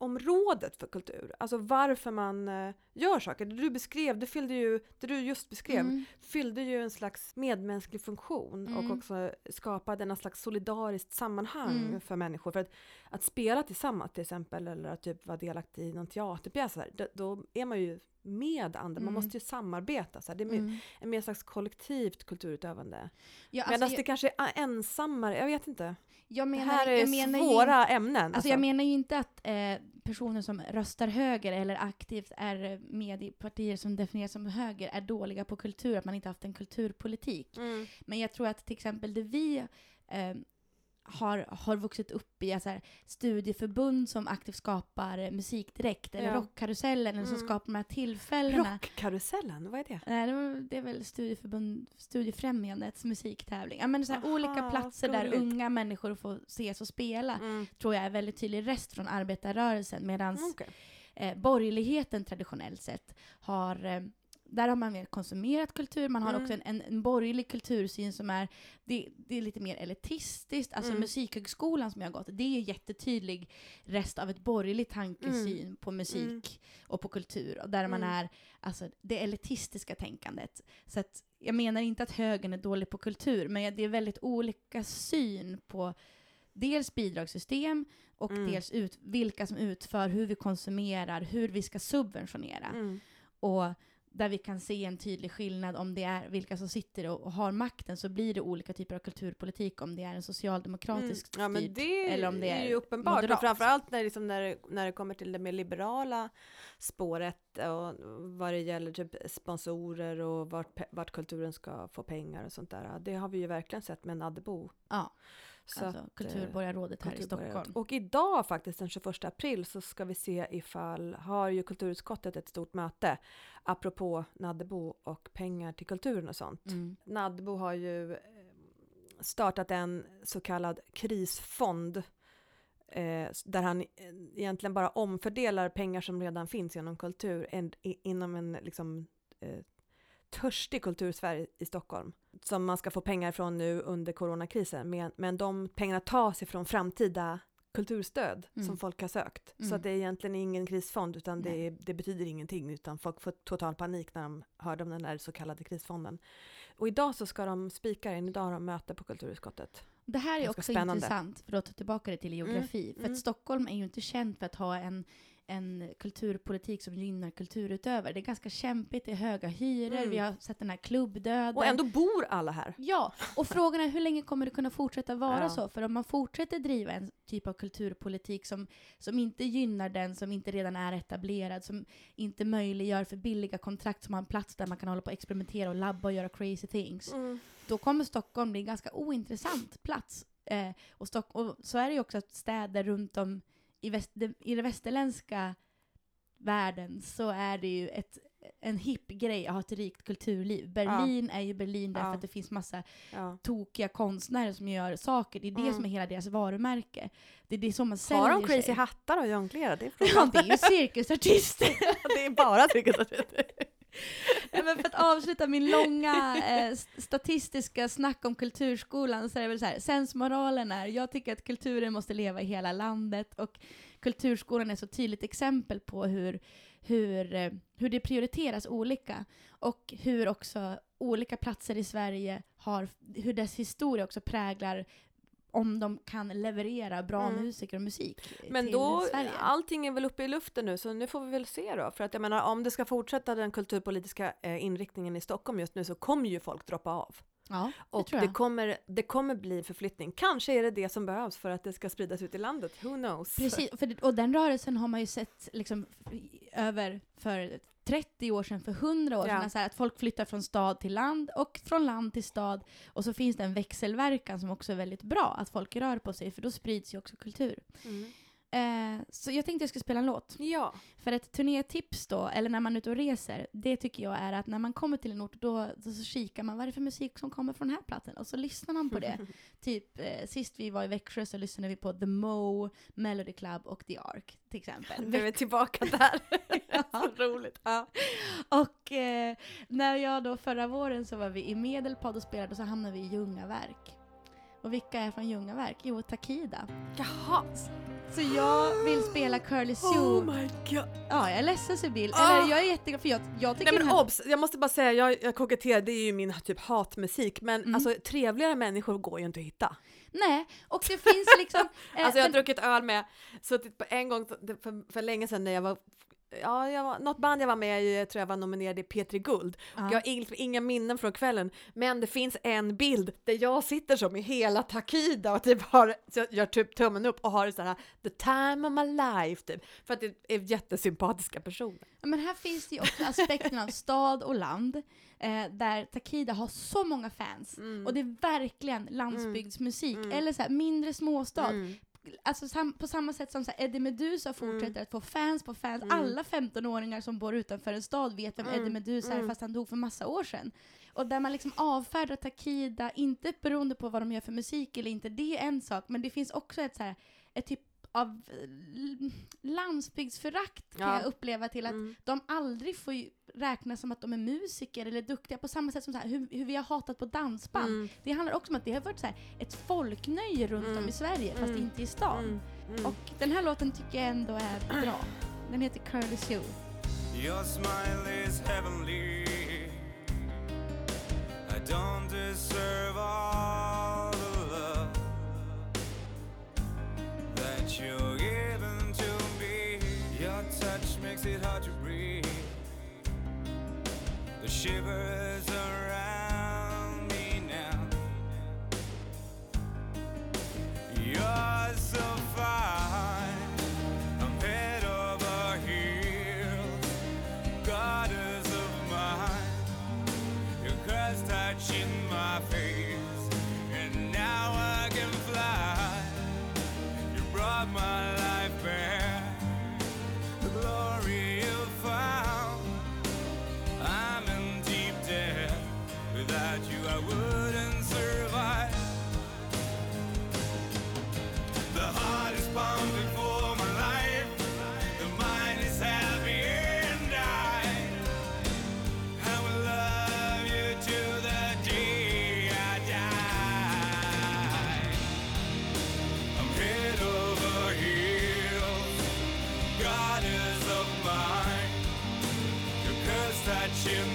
användningsområdet för kultur. Alltså varför man eh, gör saker. Det du beskrev, det, fyllde ju, det du just beskrev, Mm. fyllde ju en slags medmänsklig funktion Mm. och också skapade en slags solidariskt sammanhang Mm. för människor. För att, att spela tillsammans till exempel eller att typ vara delaktig i någon teaterpjäs, då, då är man ju med andra, man Mm. måste ju samarbeta. Så här. Det är Mm. en mer slags kollektivt kulturutövande. Ja, Medan alltså, det jag, kanske är ensammare, jag vet inte. Jag Det menar, här är jag menar ju svåra ämnen. Alltså jag menar ju inte att eh, personer som röstar höger eller aktivt är med i partier som definieras som höger är dåliga på kultur, att man inte haft en kulturpolitik. Mm. Men jag tror att till exempel det vi eh, har, har vuxit upp i, alltså här, studieförbund som aktivt skapar musik direkt, eller Ja. rockkarusellen, eller som Mm. skapar de här tillfällena. Rockkarusellen, vad är det? Nej, det, det är väl studieförbund, Studiefrämjandets musiktävling. Ja, men så här, Aha, olika platser där gulligt. unga människor får ses och spela Mm. tror jag är väldigt tydlig rest från arbetarrörelsen medan Okej. eh, borgerligheten traditionellt sett har eh, där har man mer konsumerat kultur, man har Mm. också en, en, en borgerlig kultursyn som är, det, det är lite mer elitistiskt. Alltså Mm. musikhögskolan som jag har gått, det är ju jättetydlig rest av ett borgerligt tankesyn på musik och på kultur. Och där man Mm. är, alltså det elitistiska tänkandet. Så att jag menar inte att högern är dålig på kultur, men det är väldigt olika syn på dels bidragssystem och Mm. dels ut, vilka som utför, hur vi konsumerar, hur vi ska subventionera. Mm. Och där vi kan se en tydlig skillnad om det är vilka som sitter och, och har makten så blir det olika typer av kulturpolitik om det är en socialdemokratisk Mm. Ja men styrd det eller om det är är ju uppenbart, och framförallt när, liksom när, det, när det kommer till det mer liberala spåret och vad det gäller typ sponsorer och vart, vart kulturen ska få pengar och sånt där. Det har vi ju verkligen sett med Naddebo. Ja, Så alltså att, eh, kulturborgarrådet här i Kulturborgarrådet. Stockholm. Och idag faktiskt den 21 april så ska vi se ifall, har ju kulturutskottet ett stort möte apropå Naddebo och pengar till kulturen och sånt. Mm. Naddebo har ju eh, startat en så kallad krisfond eh, där han eh, egentligen bara omfördelar pengar som redan finns genom kultur en, i, inom en liksom, eh, törstig kultursfär i Stockholm som man ska få pengar från nu under coronakrisen. Men, men de pengarna tas ifrån framtida kulturstöd Mm. som folk har sökt. Så Mm. att det är egentligen ingen krisfond utan det, det betyder ingenting utan folk får total panik när de hörde om den där så kallade krisfonden. Och idag så ska de spika den, idag har de möte på kulturutskottet. Det här är också spännande. intressant, för att ta tillbaka det till geografi. För mm. att Stockholm är ju inte känt för att ha en, en kulturpolitik som gynnar kulturutövare. Det är ganska kämpigt, det är höga hyror, Mm. vi har sett den här klubbdöden. Och ändå bor alla här. Ja, och frågan är hur länge kommer det kunna fortsätta vara Ja. så? För om man fortsätter driva en typ av kulturpolitik som, som inte gynnar den som inte redan är etablerad, som inte möjliggör för billiga kontrakt som har en plats där man kan hålla på och experimentera och labba och göra crazy things, då kommer Stockholm bli en ganska ointressant plats. Eh, och, Stock- och så är det ju också att städer runt om i, väst, i den västerländska världen så är det ju ett, en hipp grej att ha ett rikt kulturliv. Berlin är ju Berlin därför Ja. att det finns massa Ja. tokiga konstnärer som gör saker. Det är det Mm. som är hela deras varumärke. Det är det som man säljer Har de crazy sig. hattar och jonglerar? Det är Ja, det är ju cirkusartister. det är bara cirkusartister. Men för att avsluta min långa eh, statistiska snack om kulturskolan så är det väl så här, sensmoralen är, jag tycker att kulturen måste leva i hela landet och kulturskolan är så tydligt exempel på hur, hur, eh, hur det prioriteras olika och hur också olika platser i Sverige har, hur dess historia också präglar om de kan leverera bra Mm. musiker och musik Men till då, Sverige. allting är väl uppe i luften nu, så nu får vi väl se då. För att jag menar, om det ska fortsätta den kulturpolitiska eh, inriktningen i Stockholm just nu så kommer ju folk droppa av. ja, det Och det, kommer, det kommer bli förflyttning. Kanske är det det som behövs för att det ska spridas ut i landet. Who knows? Precis, för och den rörelsen har man ju sett liksom, över för 30 år sedan, för 100 år Ja. sedan, så här, att folk flyttar från stad till land och från land till stad. Och så finns det en växelverkan som också är väldigt bra, att folk rör på sig, för då sprids ju också kultur. Mm. Eh, så jag tänkte jag skulle spela en låt. Ja. För ett turnétips då, eller när man är ute och reser, det tycker jag är att när man kommer till en ort, då, då så kikar man vad är det för musik som kommer från den här platsen? Och så lyssnar man på det. typ eh, sist vi var i Växjö så lyssnade vi på The Mo, Melody Club och The Ark till exempel. Nu är vi tillbaka där. Så roligt. Ja. Och eh, när jag då förra våren så var vi i Medelpad och spelade och så hamnade vi i Ljungaverk. Och vilka är från Ljungaverk? Jo, Takida. Jaha. Så jag vill spela Curly Sue. Oh my god. Ja, jag är ledsen Sibyl. Ah! Eller jag är jätteglad för jag, jag tycker Nej men här... obs, jag måste bara säga, jag, jag koketterar, det är ju min typ hatmusik, men Mm. alltså trevligare människor går ju inte att hitta. Nej, och det finns liksom... eh, Alltså jag har den- druckit öl med, suttit på en gång för, för länge sedan när jag var Ja, jag var, något band jag var med i, jag tror jag var nominerad i P3 Guld. Ja. Jag har ing- inga minnen från kvällen, men det finns en bild där jag sitter som i hela Takida och typ har, gör typ tummen upp och har så här the time of my life typ. För att det är jättesympatiska personer. Men här finns det ju också aspekten av stad och land, eh, där Takida har så många fans. Mm. Och det är verkligen landsbygdsmusik, Mm. eller så här, mindre småstad. Mm. Alltså sam på samma sätt som så här, Eddie Meduza fortsätter Mm. att få fans på fans. Mm. Alla 15-åringar som bor utanför en stad vet vem Mm. Eddie Meduza är Mm. fast han dog för massa år sedan. Och där man liksom avfärdar Takida, inte beroende på vad de gör för musik eller inte, det är en sak, men det finns också ett, så här, ett typ av eh, landsbygdsförakt kan Ja. jag uppleva till att Mm. de aldrig får räknas som att de är musiker eller duktiga på samma sätt som så här, hur, hur vi har hatat på dansband. Mm. Det handlar också om att det har varit så här, ett folknöje runt Mm. om i Sverige fast Mm. inte i stan. Mm. Mm. Och den här låten tycker jag ändå är bra. Den heter Curly Sue. Your smile is heavenly. I don't deserve all you're giving to me. Your touch makes it hard to breathe. The shivers around me now. Your watching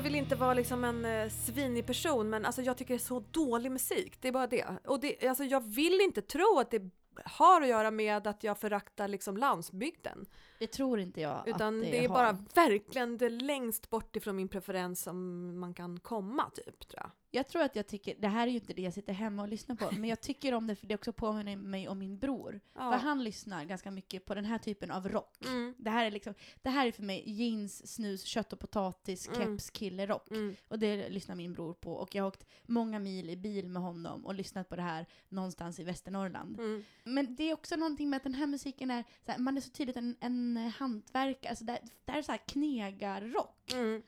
Jag vill inte vara liksom en eh, svinig person men alltså jag tycker det är så dålig musik. Det är bara det. Och det, alltså jag vill inte tro att det har att göra med att jag föraktar liksom landsbygden. Det tror inte jag Utan att det, det, är har. bara verkligen det längst bort ifrån min preferens som man kan komma typ tror jag. Jag tror att jag tycker, det här är ju inte det jag sitter hemma och lyssnar på, men jag tycker om det för det också påminner mig om min bror. Ja. För han lyssnar ganska mycket på den här typen av rock. Mm. Det här är liksom, det här är för mig jeans, snus, kött och potatis, Mm. keps, kille, rock. Mm. Och det lyssnar min bror på. Och jag har åkt många mil i bil med honom och lyssnat på det här någonstans i Västernorrland. Mm. Men det är också någonting med att den här musiken är, här, man är så tydligt en, en hantverkare, alltså det, det här är så här knegarrock. Mm.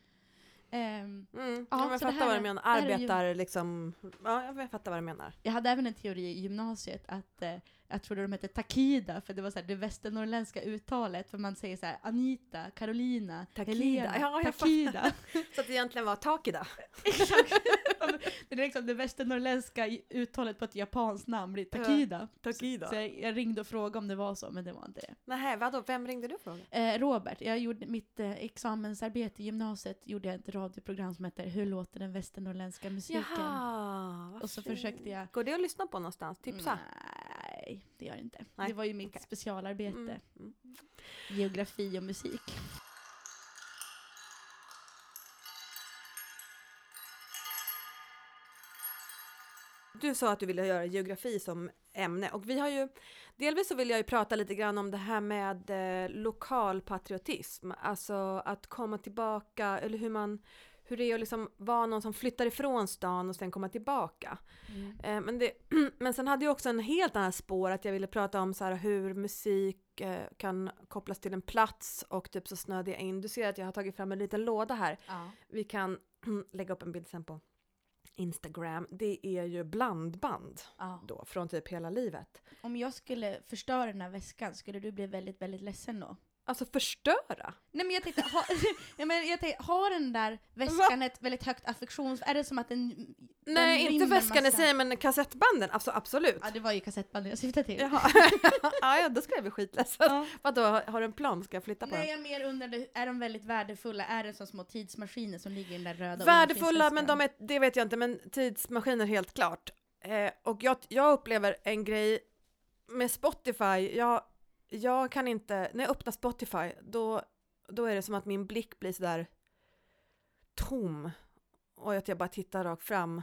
Ehm, Mm. Ja, Ja, jag fattar vad du menar. är ju- Arbetar liksom, ja jag fattar vad du menar. jag hade även en teori i gymnasiet att eh, jag trodde de hette Takida, för det var så här, det västernorrländska uttalet, för man säger så här Anita, Carolina, Takida. Helena, Ja, Takida. Så att det egentligen var Takida. Exakt. det är liksom det västernorrländska uttalet på ett japanskt namn blir Takida. Takida. Så jag, jag ringde och frågade om det var så, men det var inte det. Nej, vadå, vem ringde du och frågade? Eh, Robert, jag gjorde mitt eh, examensarbete i gymnasiet, gjorde jag ett radioprogram som heter Hur låter den västernorrländska musiken? Jaha, Och så fint. försökte jag Går det att lyssna på någonstans? Tipsa? Nej, det gör det inte. Nej, Det var ju mitt okej. specialarbete. Mm. Mm. Geografi och musik. Du sa att du ville göra geografi som ämne och vi har ju delvis så vill jag ju prata lite grann om det här med eh, lokalpatriotism, alltså att komma tillbaka eller hur man hur det är att liksom vara någon som flyttar ifrån stan och sen komma tillbaka. Eh, men, det, men sen hade jag också en helt annan spår att jag ville prata om så här hur musik eh, kan kopplas till en plats och typ så snöade jag in. Du ser att jag har tagit fram en liten låda här. Ja. Vi kan lägga upp en bild sen på Instagram. Det är ju blandband Ja. då från typ hela livet. Om jag skulle förstöra den här väskan, skulle du bli väldigt, väldigt ledsen då? Alltså förstöra! Nej men jag tänkte, ha, ja, men jag tänkte, har den där väskan ett väldigt högt affektions... Är det som att den... den Nej, inte rymmer väskan i sig men kassettbanden, alltså absolut. Ja, det var ju kassettbanden jag syftade till. Jaha. ja, ja, då ska jag bli skitledsen. Ja. Vadå, har du en plan? Ska jag flytta på Nej, den? jag mer undrade, är de väldigt värdefulla? Är det som små tidsmaskiner som ligger i den där röda Värdefulla, men de är, det vet jag inte, men tidsmaskiner helt klart. Eh, och jag, jag upplever en grej med Spotify, jag, jag kan inte, när jag öppnar Spotify, då, då är det som att min blick blir sådär tom. Och att jag bara tittar rakt fram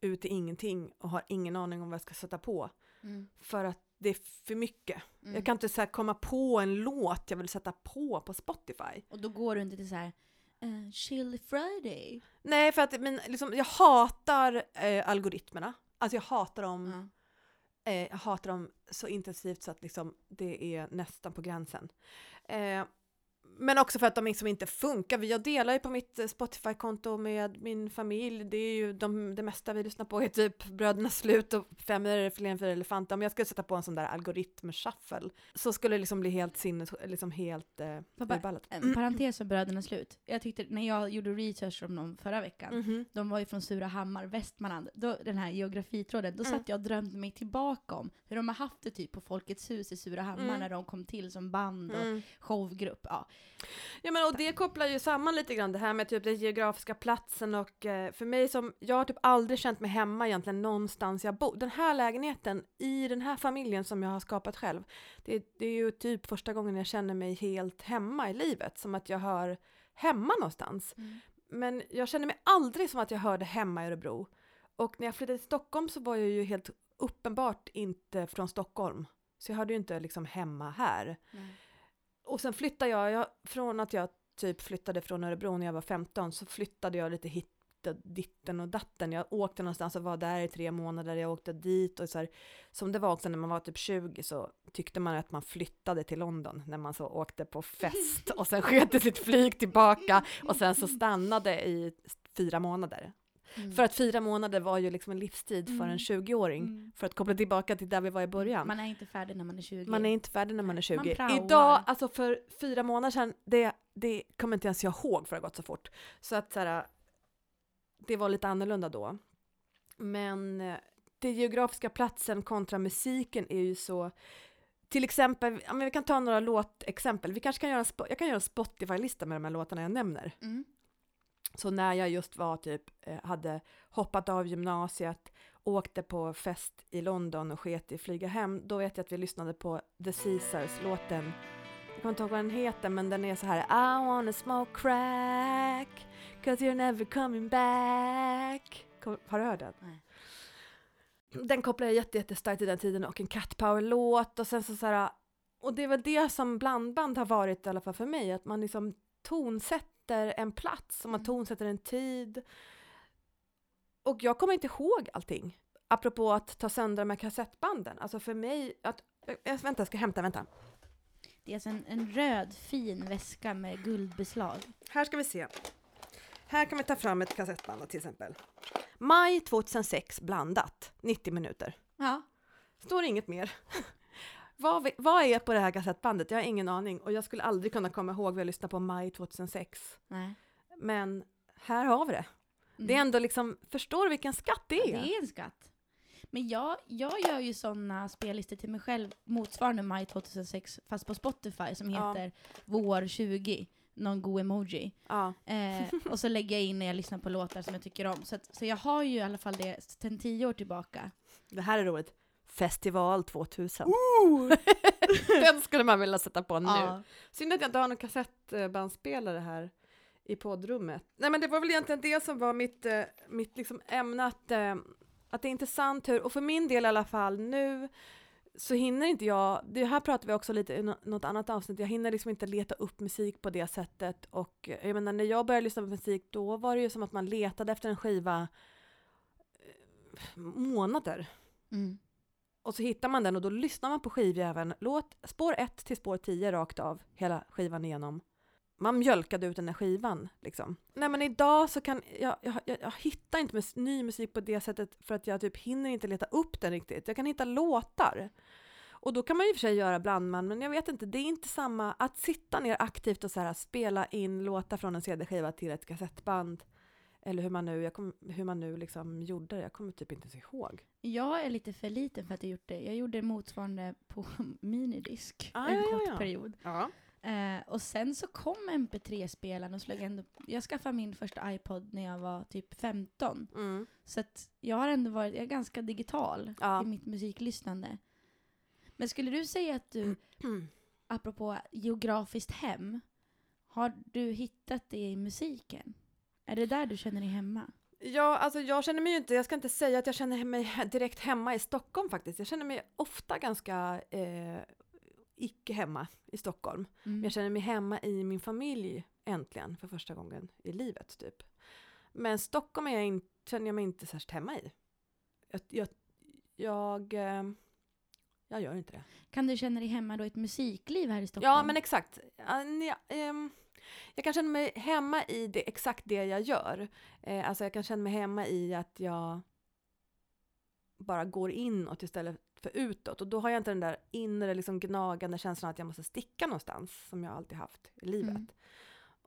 ut i ingenting och har ingen aning om vad jag ska sätta på. Mm, För att det är för mycket. mm. Jag kan inte så komma på en låt jag vill sätta på på Spotify. Och då går du inte till så här uh, Chili Friday. Nej, för att men, liksom, jag hatar eh, algoritmerna. Alltså jag hatar dem, Ja eh, jag hatar dem så intensivt så att liksom, det är nästan på gränsen. Eh, men också för att de liksom inte funkar. Jag delar ju på mitt eh, Spotify-konto med min familj. Det är ju de, det mesta vi lyssnar på är typ Brödernas slut och Fem öre för en för elefanter. Om jag skulle sätta på en sån där algoritm-shuffle så skulle det liksom bli helt sinnes... liksom helt eh, urballat. En parentes om Brödernas slut. Jag tyckte, när jag gjorde research om dem förra veckan, Mhm. de var ju från Surahammar, Västmanland, då, den här geografitråden, då Mm. satt jag och drömde mig tillbaka om hur de har haft det typ på Folkets hus i Surahammar Mm. när de kom till som band och Mm. showgrupp. Ja. Ja men och det kopplar ju samman lite grann det här med typ den geografiska platsen och eh, för mig som, jag har typ aldrig känt mig hemma egentligen någonstans jag bor. Den här lägenheten i den här familjen som jag har skapat själv, det, det är ju typ första gången jag känner mig helt hemma i livet, som att jag hör hemma någonstans. Men jag känner mig aldrig som att jag hörde hemma i Örebro. Och när jag flyttade till Stockholm så var jag ju helt uppenbart inte från Stockholm. Så jag hörde ju inte liksom hemma här. Och sen flyttade jag, jag, från att jag typ flyttade från Örebro när jag var 15 så flyttade jag lite hit ditten och datten. Jag åkte någonstans och var där i tre månader, jag åkte dit och så här, som det var också när man var typ 20 så tyckte man att man flyttade till London när man så åkte på fest och sen sköt sitt flyg tillbaka och sen så stannade i fyra månader. Mm. För att fyra månader var ju liksom en livstid för Mm. en 20-åring. Mm. För att koppla tillbaka till där vi var i början. Man är inte färdig när man är 20. Man är inte färdig när man är 20. Man praoar. Idag, alltså för fyra månader sedan, det, det kommer inte ens jag ihåg för det har gått så fort. Så att så här, det var lite annorlunda då. Men eh, det geografiska platsen kontra musiken är ju så till exempel, ja, men vi kan ta några låtexempel. Vi kanske kan göra en, jag kan göra en Spotify-lista med de här låtarna jag nämner. Mm. Så när jag just var typ, eh, hade hoppat av gymnasiet, åkte på fest i London och sket i flyga hem, då vet jag att vi lyssnade på The Caesars-låten. Jag kommer inte ihåg vad den heter, men den är så här I wanna smoke crack, cause you're never coming back. Kom, har du hört den? Nej. Den kopplar jag jätte, jättestarkt till den tiden och en Cat Power-låt och sen så, så här, och det är väl det som blandband har varit i alla fall för mig, att man liksom tonsätter en plats och man Mm. tonsätter en tid. Och jag kommer inte ihåg allting. Apropå att ta sönder de här kassettbanden. Alltså för mig, att, äh, vänta jag ska hämta, vänta. Det är alltså en, en röd fin väska med guldbeslag. Här ska vi se. Här kan vi ta fram ett kassettband till exempel. Maj 2006 blandat, 90 minuter. Ja. Står inget mer. Vad, vad är på det här kassettbandet? Jag har ingen aning och jag skulle aldrig kunna komma ihåg vad jag lyssnade på maj 2006. Nej. Men här har vi det. Mm. Det är ändå liksom, förstår du vilken skatt det är? Det är en skatt. Men jag, jag gör ju sådana spellistor till mig själv motsvarande maj 2006 fast på Spotify som Ja. heter vår 20. Någon god emoji. Ja. Eh, och så lägger jag in när jag lyssnar på låtar som jag tycker om. Så, att, så jag har ju i alla fall det sedan tio år tillbaka. Det här är roligt. Festival 2000. Den skulle man vilja sätta på nu. Ja. Synd att jag inte har någon kassettbandspelare här i poddrummet. Nej men det var väl egentligen det som var mitt, eh, mitt liksom ämne, att, eh, att det är intressant hur, och för min del i alla fall nu, så hinner inte jag, det här pratar vi också lite i nå- något annat avsnitt, jag hinner liksom inte leta upp musik på det sättet och eh, jag menar när jag började lyssna på musik då var det ju som att man letade efter en skiva månader. Mm. Och så hittar man den och då lyssnar man på skivjäveln, låt spår 1 till spår 10 rakt av, hela skivan igenom. Man mjölkade ut den där skivan liksom. Nej men idag så kan jag, jag, jag, jag hittar inte mus- ny musik på det sättet för att jag typ hinner inte leta upp den riktigt. Jag kan hitta låtar. Och då kan man ju i och för sig göra blandman men jag vet inte, det är inte samma att sitta ner aktivt och så här spela in låtar från en CD-skiva till ett kassettband. Eller hur man nu, jag kom, hur man nu liksom gjorde det, jag kommer typ inte ens ihåg. Jag är lite för liten för att jag gjort det. Jag gjorde motsvarande på minidisk Ah, en ja, kort ja. period. Ja. Eh, och sen så kom MP3-spelaren och slog ändå... Jag skaffade min första iPod när jag var typ 15. Mm. Så att jag har ändå varit jag är ganska digital Ja. i mitt musiklyssnande. Men skulle du säga att du, apropå geografiskt hem, har du hittat det i musiken? Är det där du känner dig hemma? Ja, alltså jag känner mig ju inte, jag ska inte säga att jag känner mig direkt hemma i Stockholm faktiskt. Jag känner mig ofta ganska eh, icke hemma i Stockholm. Mm. Men jag känner mig hemma i min familj äntligen för första gången i livet typ. Men Stockholm är jag in, känner jag mig inte särskilt hemma i. Jag, jag, jag, eh, jag gör inte det. Kan du känna dig hemma då i ett musikliv här i Stockholm? Ja, men exakt. Ja, ja, ehm, jag kan känna mig hemma i det, exakt det jag gör. Eh, alltså jag kan känna mig hemma i att jag bara går inåt istället för utåt. Och då har jag inte den där inre liksom gnagande känslan att jag måste sticka någonstans, som jag alltid haft i livet. Mm.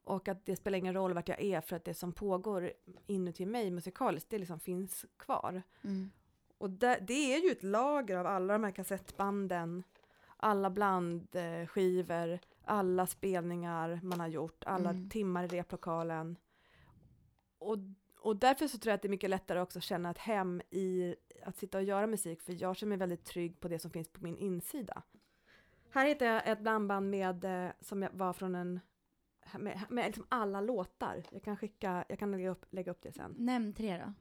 Och att det spelar ingen roll vart jag är, för att det som pågår inuti mig musikaliskt, det liksom finns kvar. Mm. Och det, det är ju ett lager av alla de här kassettbanden, alla blandskivor, alla spelningar man har gjort, alla Mm. timmar i replokalen. Och, och därför så tror jag att det är mycket lättare också att känna ett hem i att sitta och göra musik, för jag känner mig väldigt trygg på det som finns på min insida. Här hittar jag ett blandband med, eh, som var från en, med, med liksom alla låtar. Jag kan skicka, jag kan lägga upp, lägga upp det sen. Nämn tre då.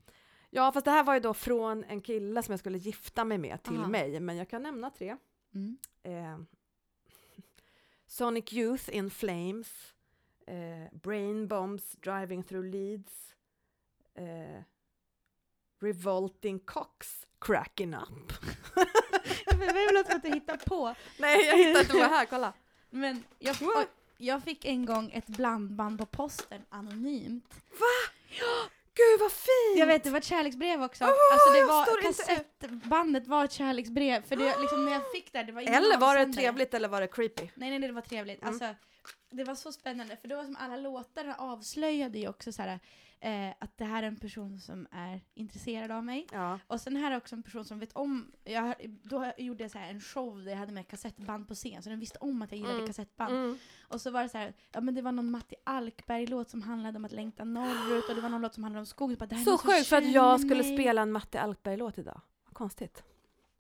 Ja, fast det här var ju då från en kille som jag skulle gifta mig med till Aha. mig, men jag kan nämna tre. Mm. Eh, Sonic Youth in Flames, eh, Brain Bombs Driving Through Leeds, eh, Revolting Cox Cracking Up. Vem vill att du hittar på? Nej, jag hittade inte vad här, kolla. Men jag, jag fick en gång ett blandband på posten anonymt. Gud vad fint! Jag vet, det var ett kärleksbrev också. Åh, alltså det var, kassettbandet var ett kärleksbrev. För det, liksom, när jag fick det, det var Eller var det trevligt eller var det creepy? Nej, nej, det var trevligt. Mm. Alltså, det var så spännande, för det var som alla låtarna avslöjade ju också så här, eh, att det här är en person som är intresserad av mig. Ja. Och sen här är också en person som vet om, jag, då gjorde jag så här en show där jag hade med kassettband på scen, så den visste om att jag gillade Mm. kassettband. Mm. Och så var det så här, ja men det var någon Matti Alkberg-låt som handlade om att längta norrut, och det var någon låt som handlade om skogen. Bara, Så sjukt för att jag skulle mig. spela en Matti Alkberg-låt idag. Vad konstigt.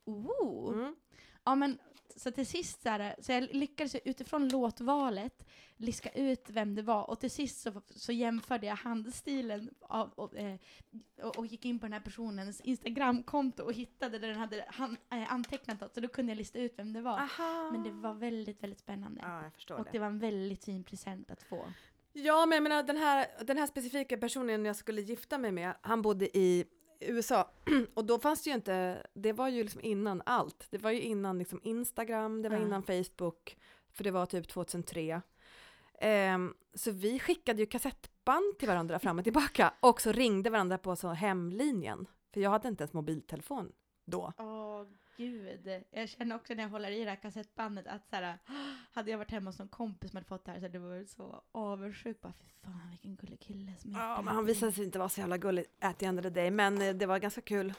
Ooh. Mm. Ja men så till sist så, här, så jag lyckades utifrån låtvalet liska ut vem det var och till sist så, så jämförde jag handstilen av, och, eh, och, och gick in på den här personens Instagramkonto och hittade där den hade han, eh, antecknat något så då kunde jag lista ut vem det var. Aha. Men det var väldigt, väldigt spännande. Ja, och det. det var en väldigt fin present att få. Ja, men jag menar den här, den här specifika personen jag skulle gifta mig med, han bodde i USA och då fanns det ju inte, det var ju liksom innan allt. Det var ju innan liksom Instagram, det var Ja. innan Facebook, för det var typ 2003. Ehm, så vi skickade ju kassettband till varandra fram och tillbaka och så ringde varandra på så hemlinjen. För jag hade inte ens mobiltelefon då. Åh gud. Jag känner också när jag håller i det här kassettbandet att så här, hade jag varit hemma hos någon kompis som hade fått det här så hade jag varit så avundsjuk. Bara, fy fan vilken gullig kille som Ja, men han mig." visade sig inte vara så jävla gullig at the end of the day, men eh, det var ganska kul.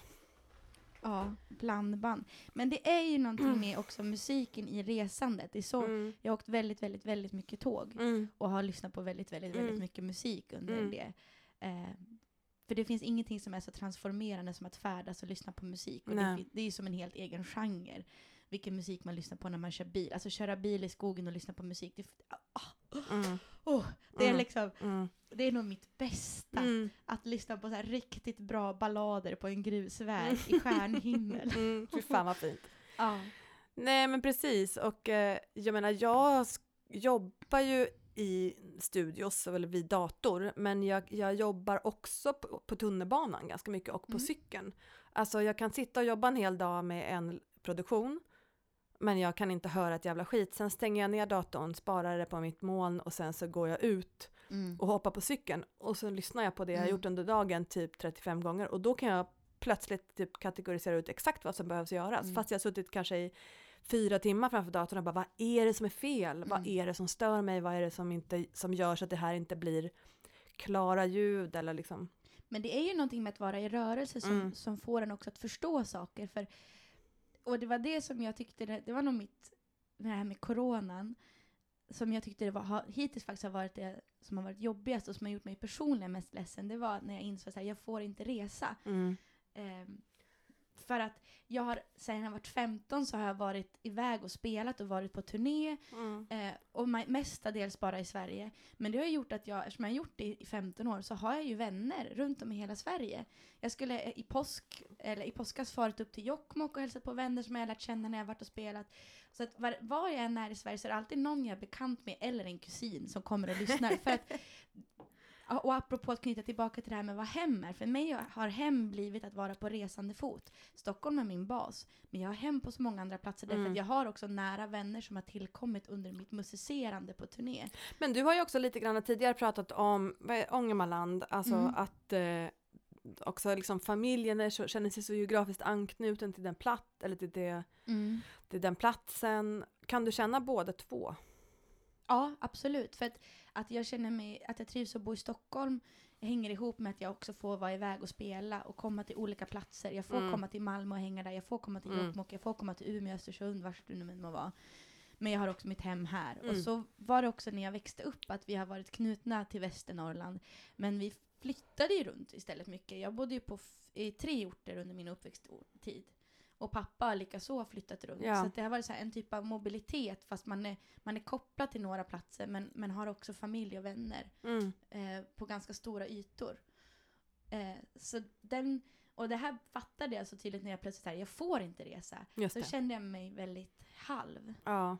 Ja, blandband. Men det är ju någonting med också musiken i resandet. Det är så, Mm. Jag har åkt väldigt, väldigt, väldigt mycket tåg Mm. och har lyssnat på väldigt, väldigt, väldigt Mm. mycket musik under Mm. det. Eh, för det finns ingenting som är så transformerande som att färdas och lyssna på musik. Och det, det är ju som en helt egen genre. Vilken musik man lyssnar på när man kör bil. Alltså köra bil i skogen och lyssna på musik. Det, Mm. oh, det är Mm. liksom, Mm. det är nog mitt bästa. Mm. Att lyssna på så här riktigt bra ballader på en grusväg i stjärnhimmel. Mm. Fy fan vad fint. ja. Nej men precis och eh, jag menar jag jobbar ju i studios eller vid dator men jag, jag jobbar också på, på tunnelbanan ganska mycket och på Mm. cykeln. Alltså jag kan sitta och jobba en hel dag med en produktion men jag kan inte höra ett jävla skit. Sen stänger jag ner datorn, sparar det på mitt moln och sen så går jag ut Mm. och hoppar på cykeln och så lyssnar jag på det jag har Mm. gjort under dagen typ 35 gånger och då kan jag plötsligt typ kategorisera ut exakt vad som behövs göras Mm. fast jag suttit kanske i fyra timmar framför datorn och bara vad är det som är fel? Vad Mm. är det som stör mig? Vad är det som, inte, som gör så att det här inte blir klara ljud eller liksom Men det är ju någonting med att vara i rörelse som, Mm. som får en också att förstå saker. För, och det var det som jag tyckte, det, det var nog mitt, det här med coronan, som jag tyckte det var, har, hittills faktiskt har varit det som har varit jobbigast och som har gjort mig personligen mest ledsen. Det var när jag insåg att jag får inte resa. Ehm, för att jag har, sen jag var 15 så har jag varit iväg och spelat och varit på turné. Eh, och mestadels bara i Sverige. Men det har gjort att jag, eftersom jag har gjort det i 15 år, så har jag ju vänner runt om i hela Sverige. Jag skulle eh, i påsk, eller i påskas farit upp till Jokkmokk och hälsat på vänner som jag har lärt känna när jag varit och spelat. Så att var, var jag än är i Sverige så är det alltid någon jag är bekant med, eller en kusin som kommer och lyssnar. för att Och apropå att knyta tillbaka till det här med vad hem är. För mig har hem blivit att vara på resande fot. Stockholm är min bas. Men jag har hem på så många andra platser därför Mm. att jag har också nära vänner som har tillkommit under mitt musicerande på turné. Men du har ju också lite grann tidigare pratat om Ångermanland, alltså Mm. att eh, också liksom familjen är så, känner sig så geografiskt anknuten till den platt, eller till, det, till den platsen. Kan du känna båda två? Ja, absolut. För att, att jag känner mig, att jag trivs att bo i Stockholm hänger ihop med att jag också får vara iväg och spela och komma till olika platser. Jag får Mm. komma till Malmö och hänga där, jag får komma till Mm. Jokkmokk, jag får komma till Umeå, Östersund, vars det nu än må vara. Men jag har också mitt hem här. Mm. Och så var det också när jag växte upp att vi har varit knutna till Västernorrland. Men vi flyttade ju runt istället mycket. Jag bodde ju på i tre orter under min uppväxttid. Och pappa har likaså flyttat runt. Ja. Så det har varit så en typ av mobilitet fast man är, man är kopplad till några platser men, men har också familj och vänner Mm. eh, på ganska stora ytor. Eh, så den, och det här fattade jag så tydligt när jag plötsligt här, jag får inte resa. Just Så det. kände jag mig väldigt halv. Ja.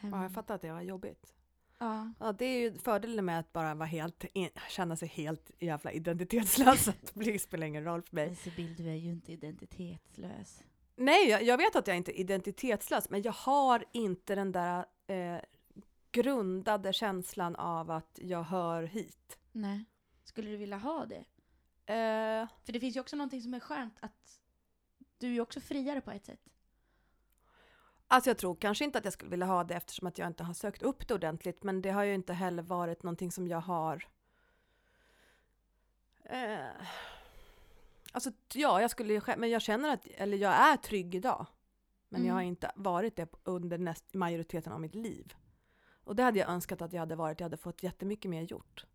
ja, Ehm, jag fattar att det var jobbigt. Ja. Ja, det är ju fördelen med att bara vara helt, in, känna sig helt jävla identitetslös. Det spelar ingen roll för mig. Sibyl, du är ju inte identitetslös. Nej, jag, jag vet att jag inte är identitetslös, men jag har inte den där eh, grundade känslan av att jag hör hit. Nej. Skulle du vilja ha det? Eh, För det finns ju också någonting som är skönt att du är ju också friare på ett sätt. Alltså jag tror kanske inte att jag skulle vilja ha det eftersom att jag inte har sökt upp det ordentligt, men det har ju inte heller varit någonting som jag har eh, Alltså ja, jag skulle ju men jag känner att, eller jag är trygg idag. Men jag har Mm. inte varit det under näst, majoriteten av mitt liv. Och det hade jag önskat att jag hade varit, jag hade fått jättemycket mer gjort.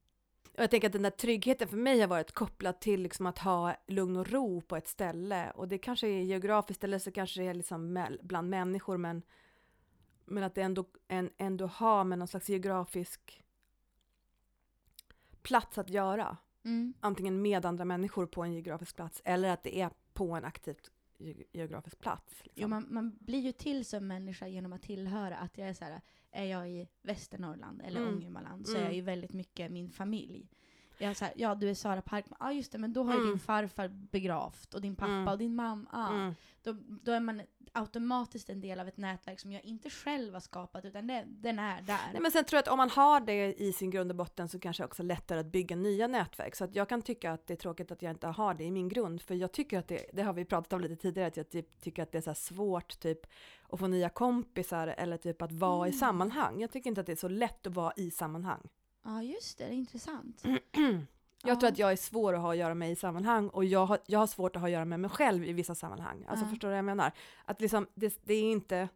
Och jag tänker att den där tryggheten för mig har varit kopplad till liksom att ha lugn och ro på ett ställe. Och det kanske är geografiskt eller så kanske det är liksom bland människor men, men att det ändå, en, ändå har med någon slags geografisk plats att göra. Mm. Antingen med andra människor på en geografisk plats eller att det är på en aktivt geografisk plats. Liksom. Jo, man, man blir ju till som människa genom att tillhöra. Att jag är så här, är jag i Västernorrland eller Mm. Ångermanland så Mm. är jag ju väldigt mycket min familj. Jag så här, ja du är Sara Parkman, ja just det, men då har ju Mm. din farfar begravt och din pappa Mm. och din mamma. Ja. Mm. Då, då är man automatiskt en del av ett nätverk som jag inte själv har skapat utan det, den är där. Nej, men sen tror jag att om man har det i sin grund och botten så kanske det också är lättare att bygga nya nätverk. Så att jag kan tycka att det är tråkigt att jag inte har det i min grund. För jag tycker att det, det har vi pratat om lite tidigare, att jag typ, tycker att det är så svårt typ att få nya kompisar eller typ att vara i Mm. sammanhang. Jag tycker inte att det är så lätt att vara i sammanhang. Ja just det, det är intressant. Jag Ja. tror att jag är svår att ha att göra med i sammanhang och jag har, jag har svårt att ha att göra med mig själv i vissa sammanhang. Alltså Ja. förstår du vad jag menar? Att liksom, det, det är inte,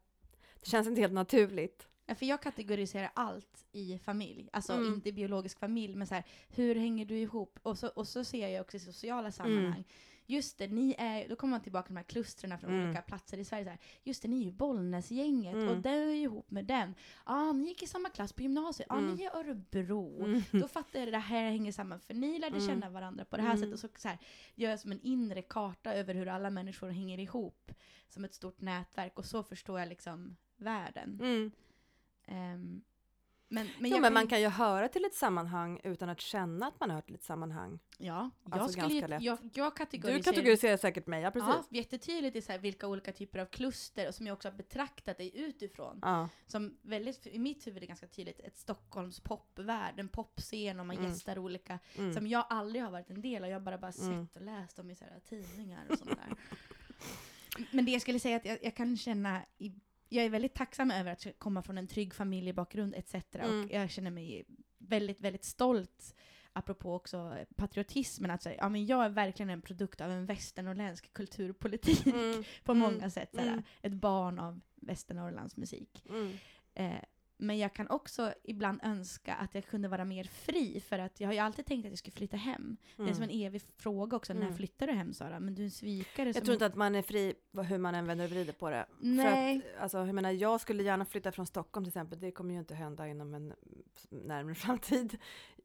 det känns inte helt naturligt. Ja, för jag kategoriserar allt i familj. Alltså Mm. inte biologisk familj, men så här, hur hänger du ihop? Och så, och så ser jag också i sociala sammanhang. Just det, ni är, då kommer man tillbaka till de här klustren från Mm. olika platser i Sverige. Så här, just det, ni är ju Bollnäsgänget Mm. och den är ju ihop med den. Ja, ah, ni gick i samma klass på gymnasiet. Ja, ah, Mm. ni är Örebro. Mm. Då fattar jag det här hänger samman, för ni lärde Mm. känna varandra på det här Mm. sättet. Och så, så här, gör jag som en inre karta över hur alla människor hänger ihop. Som ett stort nätverk. Och så förstår jag liksom världen. Mm. Men, men, jo, men man kan ju höra till ett sammanhang utan att känna att man hör till ett sammanhang. Ja, jag, Alltså skulle ju, ganska lätt. jag, jag Du kategoriserar... kategoriserar säkert mig, ja precis. Ja, jättetydligt i så här vilka olika typer av kluster och som jag också har betraktat dig utifrån. Ja. Som väldigt, i mitt huvud är ganska tydligt ett Stockholms popvärld, en popscen och man Mm. gästar olika Mm. som jag aldrig har varit en del av. Jag har bara, bara Mm. sett och läst om i så här tidningar och sånt där. Men det jag skulle säga att jag, jag kan känna i, jag är väldigt tacksam över att komma från en trygg familjebakgrund etc. Mm. Och jag känner mig väldigt, väldigt stolt apropå också patriotismen, att säga, ja, men jag är verkligen en produkt av en västernorrländsk kulturpolitik Mm. på Mm. många sätt. Såhär, Mm. Ett barn av Västernorrlands musik. Mm. Eh, men jag kan också ibland önska att jag kunde vara mer fri, för att jag har ju alltid tänkt att jag skulle flytta hem. Det är som en evig fråga också, när Mm. flyttar du hem Sara? Men du är en svikare. Jag tror inte att man är fri hur man än vänder och vrider på det. Nej. För att, alltså, jag, menar, jag skulle gärna flytta från Stockholm till exempel. Det kommer ju inte hända inom en närmare framtid.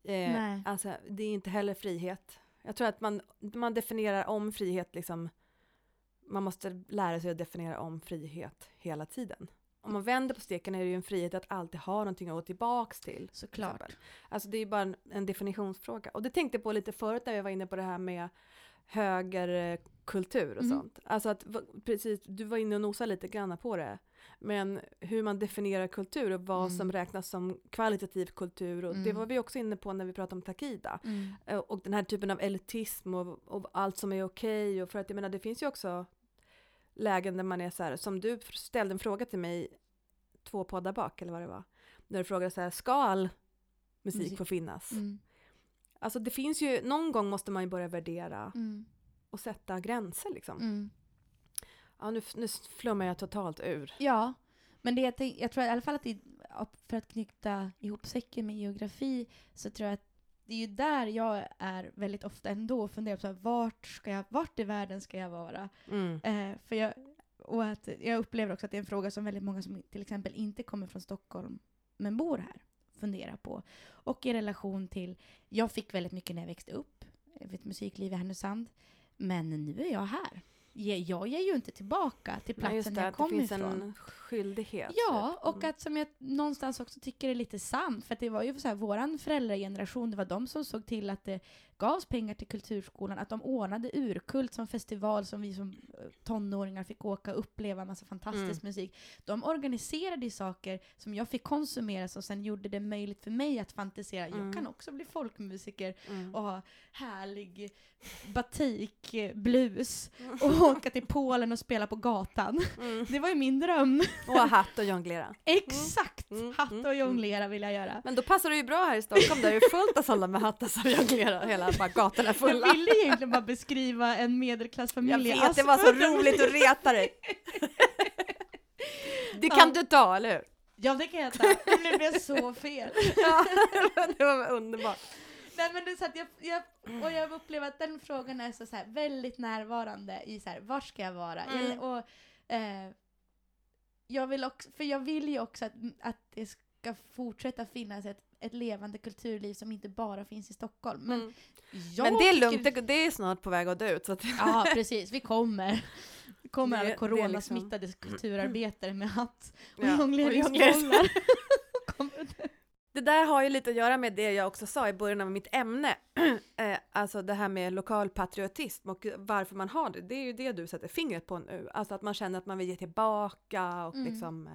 Eh, Nej. alltså, det är inte heller frihet. Jag tror att man, man definierar om frihet liksom. Man måste lära sig att definiera om frihet hela tiden. Om man vänder på steken är det ju en frihet att alltid ha någonting att gå tillbaks till. Såklart. exempel. Alltså det är ju bara en, en definitionsfråga. Och det tänkte jag på lite förut när vi var inne på det här med högerkultur och Mm. sånt. Alltså att, precis, du var inne och nosade lite grann på det. Men hur man definierar kultur och vad Mm. som räknas som kvalitativ kultur. Och Det Mm. var vi också inne på när vi pratade om Takida. Mm. Eh, Och den här typen av elitism och, och allt som är okej. Och för att jag menar, det finns ju också lägen där man är så här, som du ställde en fråga till mig två poddar bak, eller vad det var. När du frågade så här, ska all musik, Musik. få finnas? Mm. Alltså det finns ju, någon gång måste man ju börja värdera Mm. och sätta gränser liksom. Mm. Ja, nu, nu flummar jag totalt ur. Ja, men det jag, tänk, jag tror i alla fall att det, för att knyta ihop säcken med geografi så tror jag att det är ju där jag är väldigt ofta ändå och funderar på så här, vart, ska jag, vart i världen ska jag vara? Mm. Eh, för jag, och att jag upplever också att det är en fråga som väldigt många som till exempel inte kommer från Stockholm men bor här funderar på. Och i relation till, jag fick väldigt mycket när jag växte upp, ett musikliv i Härnösand, men nu är jag här. Jag, ger ju inte tillbaka till platsen det, jag att det kom finns ifrån. en skyldighet. Ja, typ. och Mm. att som jag någonstans också tycker är lite sant, för att det var ju så här, våran föräldrageneration, det var de som såg till att det gavs pengar till kulturskolan, att de ordnade Urkult som festival som vi som eh, tonåringar fick åka och uppleva massa fantastisk Mm. musik. De organiserade saker som jag fick konsumera som sen gjorde det möjligt för mig att fantisera. Mm. Jag kan också bli folkmusiker Mm. och ha härlig batik, eh, Mm. och åka till Polen och spela på gatan. Mm. Det var ju min dröm. Och ha hatt och jonglera. Exakt! Mm, Hatt och jonglera vill jag göra. Men då passar det ju bra här i Stockholm där det är fullt av sådana med hattar som jonglerar hela bara gatorna fulla. Jag ville egentligen bara beskriva en medelklassfamilj Jag vet, det var så roligt att reta dig. Det Ja. kan du ta, eller hur? Ja, det kan jag ta. Det blev så fel. Ja, det var underbart. Nej, men det så att jag, jag, och jag upplever att den frågan är så, så här, väldigt närvarande i så här, var ska jag vara? Mm. Jag, och, eh, jag vill också, för jag vill ju också att, att det ska fortsätta finnas ett, ett levande kulturliv som inte bara finns i Stockholm. Men, Mm. Men det är tycker- lugnt, det, det är snart på väg att dö ut. Så att, Ja, precis. Vi kommer. Vi kommer Det- alla coronasmittade kulturarbetare med hatt och Ja. Kommer det- där har ju lite att göra med det jag också sa i början av mitt ämne. eh, alltså det här med lokal patriotism och varför man har det. Det är ju det du sätter fingret på nu. Alltså att man känner att man vill ge tillbaka och Mm. liksom.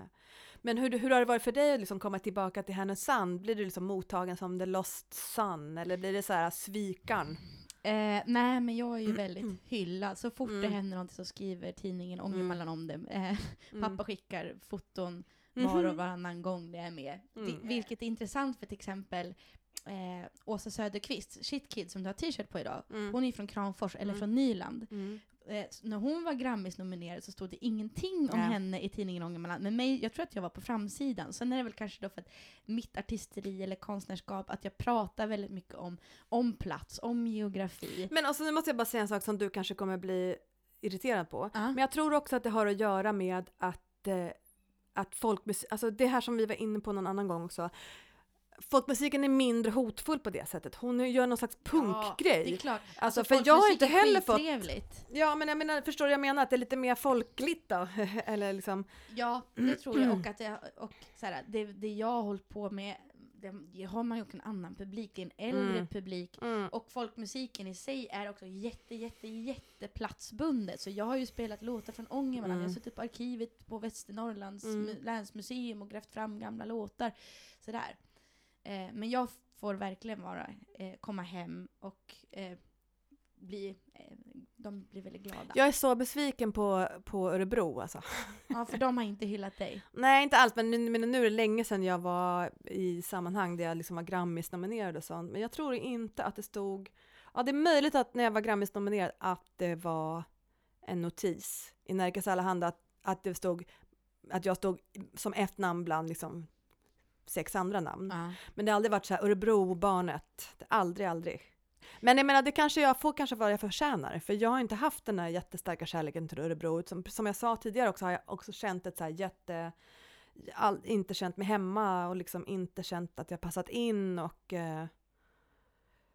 Men hur, hur har det varit för dig att liksom komma tillbaka till Härnösand? Blir du liksom mottagen som the lost son eller blir det så här svikan? Eh, nej, men jag är ju väldigt hyllad. Så fort det Mm. händer något så skriver tidningen Mm. Ångermanland om det. Eh, Mm. Pappa skickar foton var och Mhm. varannan gång det är med. Mm. Det, vilket är intressant för till exempel eh, Åsa Söderqvist, Shit Kid, som du har t-shirt på idag. Mm. Hon är från Kramfors, eller Mm. från Nyland. Eh, när hon var Grammis-nominerad så stod det ingenting om Nej. henne i tidningen Ångermanland. Men mig, jag tror att jag var på framsidan. Sen är det väl kanske då för att mitt artisteri eller konstnärskap, att jag pratar väldigt mycket om, om plats, om geografi. Men alltså, nu måste jag bara säga en sak som du kanske kommer bli irriterad på. Ja. Men jag tror också att det har att göra med att, eh, att folkmusik, alltså det här som vi var inne på någon annan gång också. Folkmusiken är mindre hotfull på det sättet. Hon gör någon slags Ja, det är punkgrej. klart. Alltså, för jag har inte heller fått-. Ja, men jag menar, förstår du jag menar? Att det är lite mer folkligt då? Eller liksom, Ja, det tror jag. Och, att jag, och så här, det, det jag har hållit på med, det, det har man ju också en annan publik, det är en äldre Mm. publik. mm, Och folkmusiken i sig är också jätte, jätte, jätte platsbundet. Så jag har ju spelat låtar från Ångermanland, Mm. jag har suttit på arkivet på Västernorrlands Mm. mu- länsmuseum och grävt fram gamla låtar. Sådär. Eh, men jag får verkligen vara, eh, komma hem och eh, bli, eh, de blir väldigt glada. jag är så besviken på, på Örebro alltså. Ja, för de har inte hyllat dig. Nej, inte alls, men, nu- men nu är det länge sedan jag var i sammanhang där jag liksom var Grammis-nominerad och sånt. Men jag tror inte att det stod... Ja, det är möjligt att när jag var Grammis-nominerad att det var en notis i Närkes Allehanda att, att det stod att jag stod som ett namn bland liksom sex andra namn. Ja. Men det har aldrig varit så här Örebro-barnet. Aldrig, aldrig. Men jag menar, det kanske jag får kanske vad jag förtjänar, för jag har inte haft den här jättestarka kärleken till Örebro. Som, som jag sa tidigare också har jag också känt ett så här jätte, all, inte känt mig hemma och liksom inte känt att jag passat in och eh,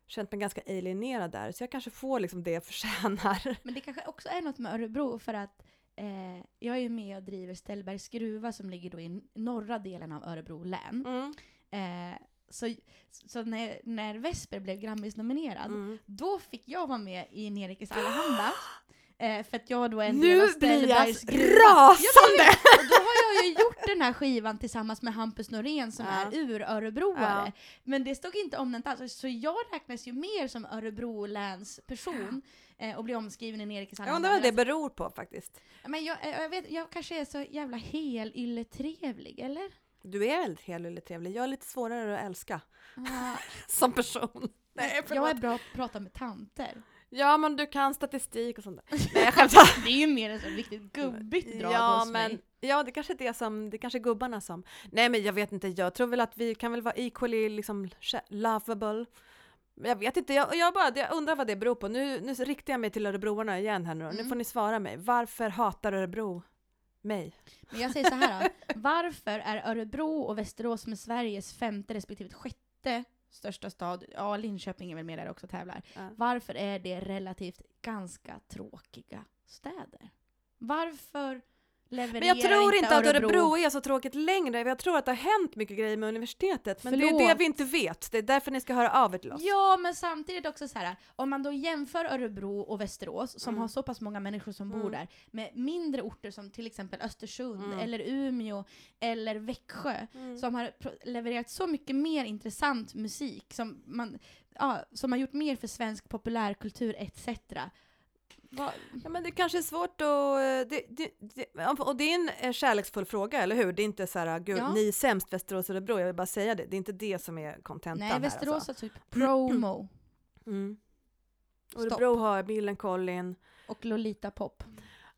känt mig ganska alienerad där. Så jag kanske får liksom det jag förtjänar. Men det kanske också är något med Örebro för att eh, jag är ju med och driver Ställbergs gruva som ligger då i norra delen av Örebro län. Mm. Eh, så så när, när Vesper blev Grammis-nominerad, Mm. då fick jag vara med i Nerikes Allehanda. Eh, för att jag då är en Nu del av blir jag Ställbergs gruva. rasande! Och då har jag ju gjort den här skivan tillsammans med Hampus Norén som Ja. är ur-örebroare. Ja. Men det stod inte omnämnt alls, så jag räknas ju mer som Örebro läns person eh, och blir omskriven i Nerikes Jag Allehanda. undrar vad det beror på faktiskt. Men jag, eh, jag, vet, jag kanske är så jävla helylle-trevlig, eller? Du är väldigt helylle trevlig. Jag är lite svårare att älska Ah, som person. Nej, jag är bra på att prata med tanter. Ja, men du kan statistik och sånt där. Nej, jag skämtar. Det är ju mer sån riktigt gubbigt drag ja, hos men, mig. ja, det kanske är det som, det kanske är gubbarna som, nej men jag vet inte, jag tror väl att vi kan väl vara equally liksom lovable. Jag vet inte, jag, jag, bara, jag undrar vad det beror på. Nu, nu riktar jag mig till örebroarna igen här nu då. Nu Mm. får ni svara mig. Varför hatar Örebro mig? Men jag säger så här då. Varför är Örebro och Västerås som är Sveriges femte respektive sjätte största stad, ja Linköping är väl med där också tävlar. Ja. Varför är det relativt ganska tråkiga städer? Varför Men jag tror inte att Örebro Örebro är så tråkigt längre. Jag tror att det har hänt mycket grejer med universitetet. Men det är det Förlåt. vi inte vet. Det är därför ni ska höra av er till oss. Ja, men samtidigt också så här, om man då jämför Örebro och Västerås, som Mm. har så pass många människor som bor Mm. där, med mindre orter som till exempel Östersund, Mm. eller Umeå, eller Växjö, Mm. som har levererat så mycket mer intressant musik, som, man, ja, som har gjort mer för svensk populärkultur etc. Va, Ja, men det kanske är svårt att... eh, Det, det, det, och det är en eh, kärleksfull fråga, eller hur? Det är inte så här, gud, Ja. ni är sämst Västerås och Örebro, jag vill bara säga det. Det är inte det som är kontentan nej, här Västerås alltså. har typ promo Mm. Stopp. Örebro har Millencolin. och Lolita Pop.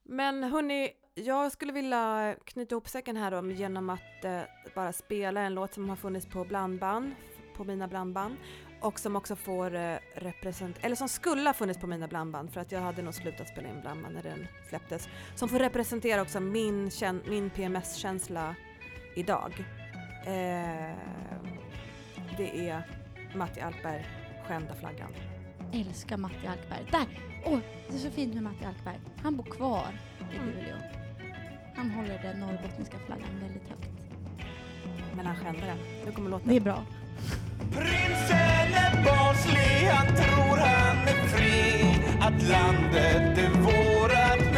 Men hörni, jag skulle vilja knyta ihop säcken här då, genom att eh, bara spela en låt som har funnits på blandband, på mina blandband. Och som också får eh, represent... Eller som skulle ha funnits på mina blandband för att jag hade nog slutat spela in blandband när den släpptes. Som får representera också min, min PMS-känsla idag. Eh, det är Matti Alkberg, Skända flaggan. Älskar Matti Alkberg. Där! Åh, det är så fint med Matti Alkberg. Han bor kvar i Mm. Luleå. Han håller den norrbottniska flaggan väldigt högt. Men han skände den. Nu kommer låten. Det är bra. Prinsen är barnslig, han tror han är fri Att landet är vårat.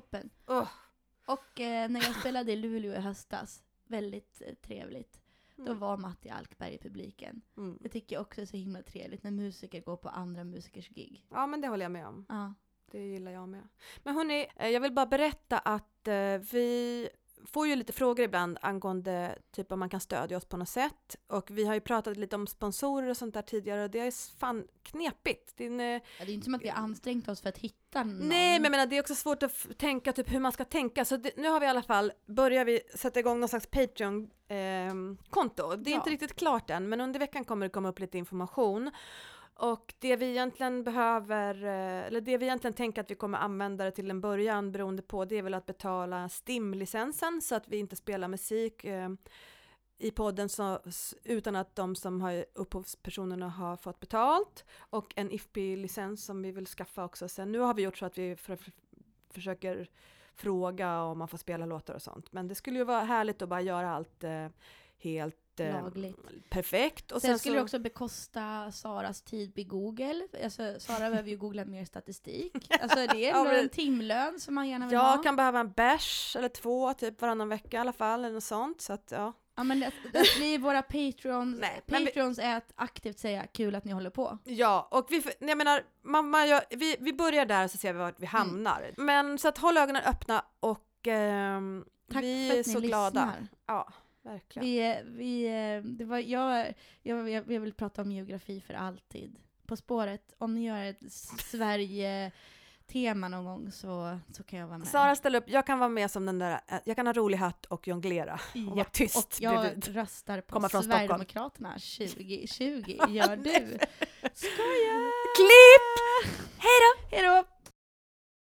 Toppen. Åh. Och eh, när jag spelade i Luleå i höstas, väldigt eh, trevligt. Då Mm. var Matti Alkberg i publiken. Mm. Det tycker jag också är så himla trevligt när musiker går på andra musikers gig. Ja, men det håller jag med om. Ja. Det gillar jag med. Men hörni, eh, jag vill bara berätta att eh, vi får ju lite frågor ibland angående typ om man kan stödja oss på något sätt. Och vi har ju pratat lite om sponsorer och sånt där tidigare och det är fan knepigt. Det är en, eh, Ja, Det är inte som att vi har ansträngt oss för att hitta någon. Nej, men jag menar, det är också svårt att tänka typ hur man ska tänka. Så det, nu har vi i alla fall, börjar vi sätta igång någon slags Patreon-konto. det är Ja. inte riktigt klart än, men under veckan kommer det komma upp lite information. Och det vi egentligen behöver, eh, eller det vi egentligen tänker att vi kommer använda det till en början beroende på, det är väl att betala STIM-licensen så att vi inte spelar musik eh, i podden så, utan att de som har upphovspersonerna har fått betalt och en IFPI-licens som vi vill skaffa också sen. Nu har vi gjort så att vi för, för, försöker fråga om man får spela låtar och sånt. Men det skulle ju vara härligt att bara göra allt eh, helt eh, Lagligt. perfekt. Och Sen, skulle så, det också bekosta Saras tid vid Google. Alltså, Sara behöver ju googla mer statistik. Alltså det är Ja, men- en timlön som man gärna vill jag ha. kan behöva en bärs eller två typ varannan vecka i alla fall eller något sånt. Så att, ja. Ja men det, det blir våra Patreons, Nej, men vi- Patreons är att aktivt säga kul att ni håller på. Ja, och vi, jag menar, man, man gör, vi, vi börjar där så ser vi vart vi Mm. hamnar. Men så att håll ögonen öppna och ehm, Tack vi för är att ni så glada. lyssnar. Ja, verkligen. Vi, vi, är- det var, jag, jag, jag, vill prata om geografi för alltid. På spåret, om ni gör ett Sverige-tema någon gång så, så kan jag vara med. Sara ställ upp, jag kan vara med som den där, eh, jag kan ha rolig hatt och jonglera och vara Japp, tyst och jag bredvid. röstar på Komma från. Sverigedemokraterna 2020. Gör du? Skoja! Klipp! Hej då! Hej då!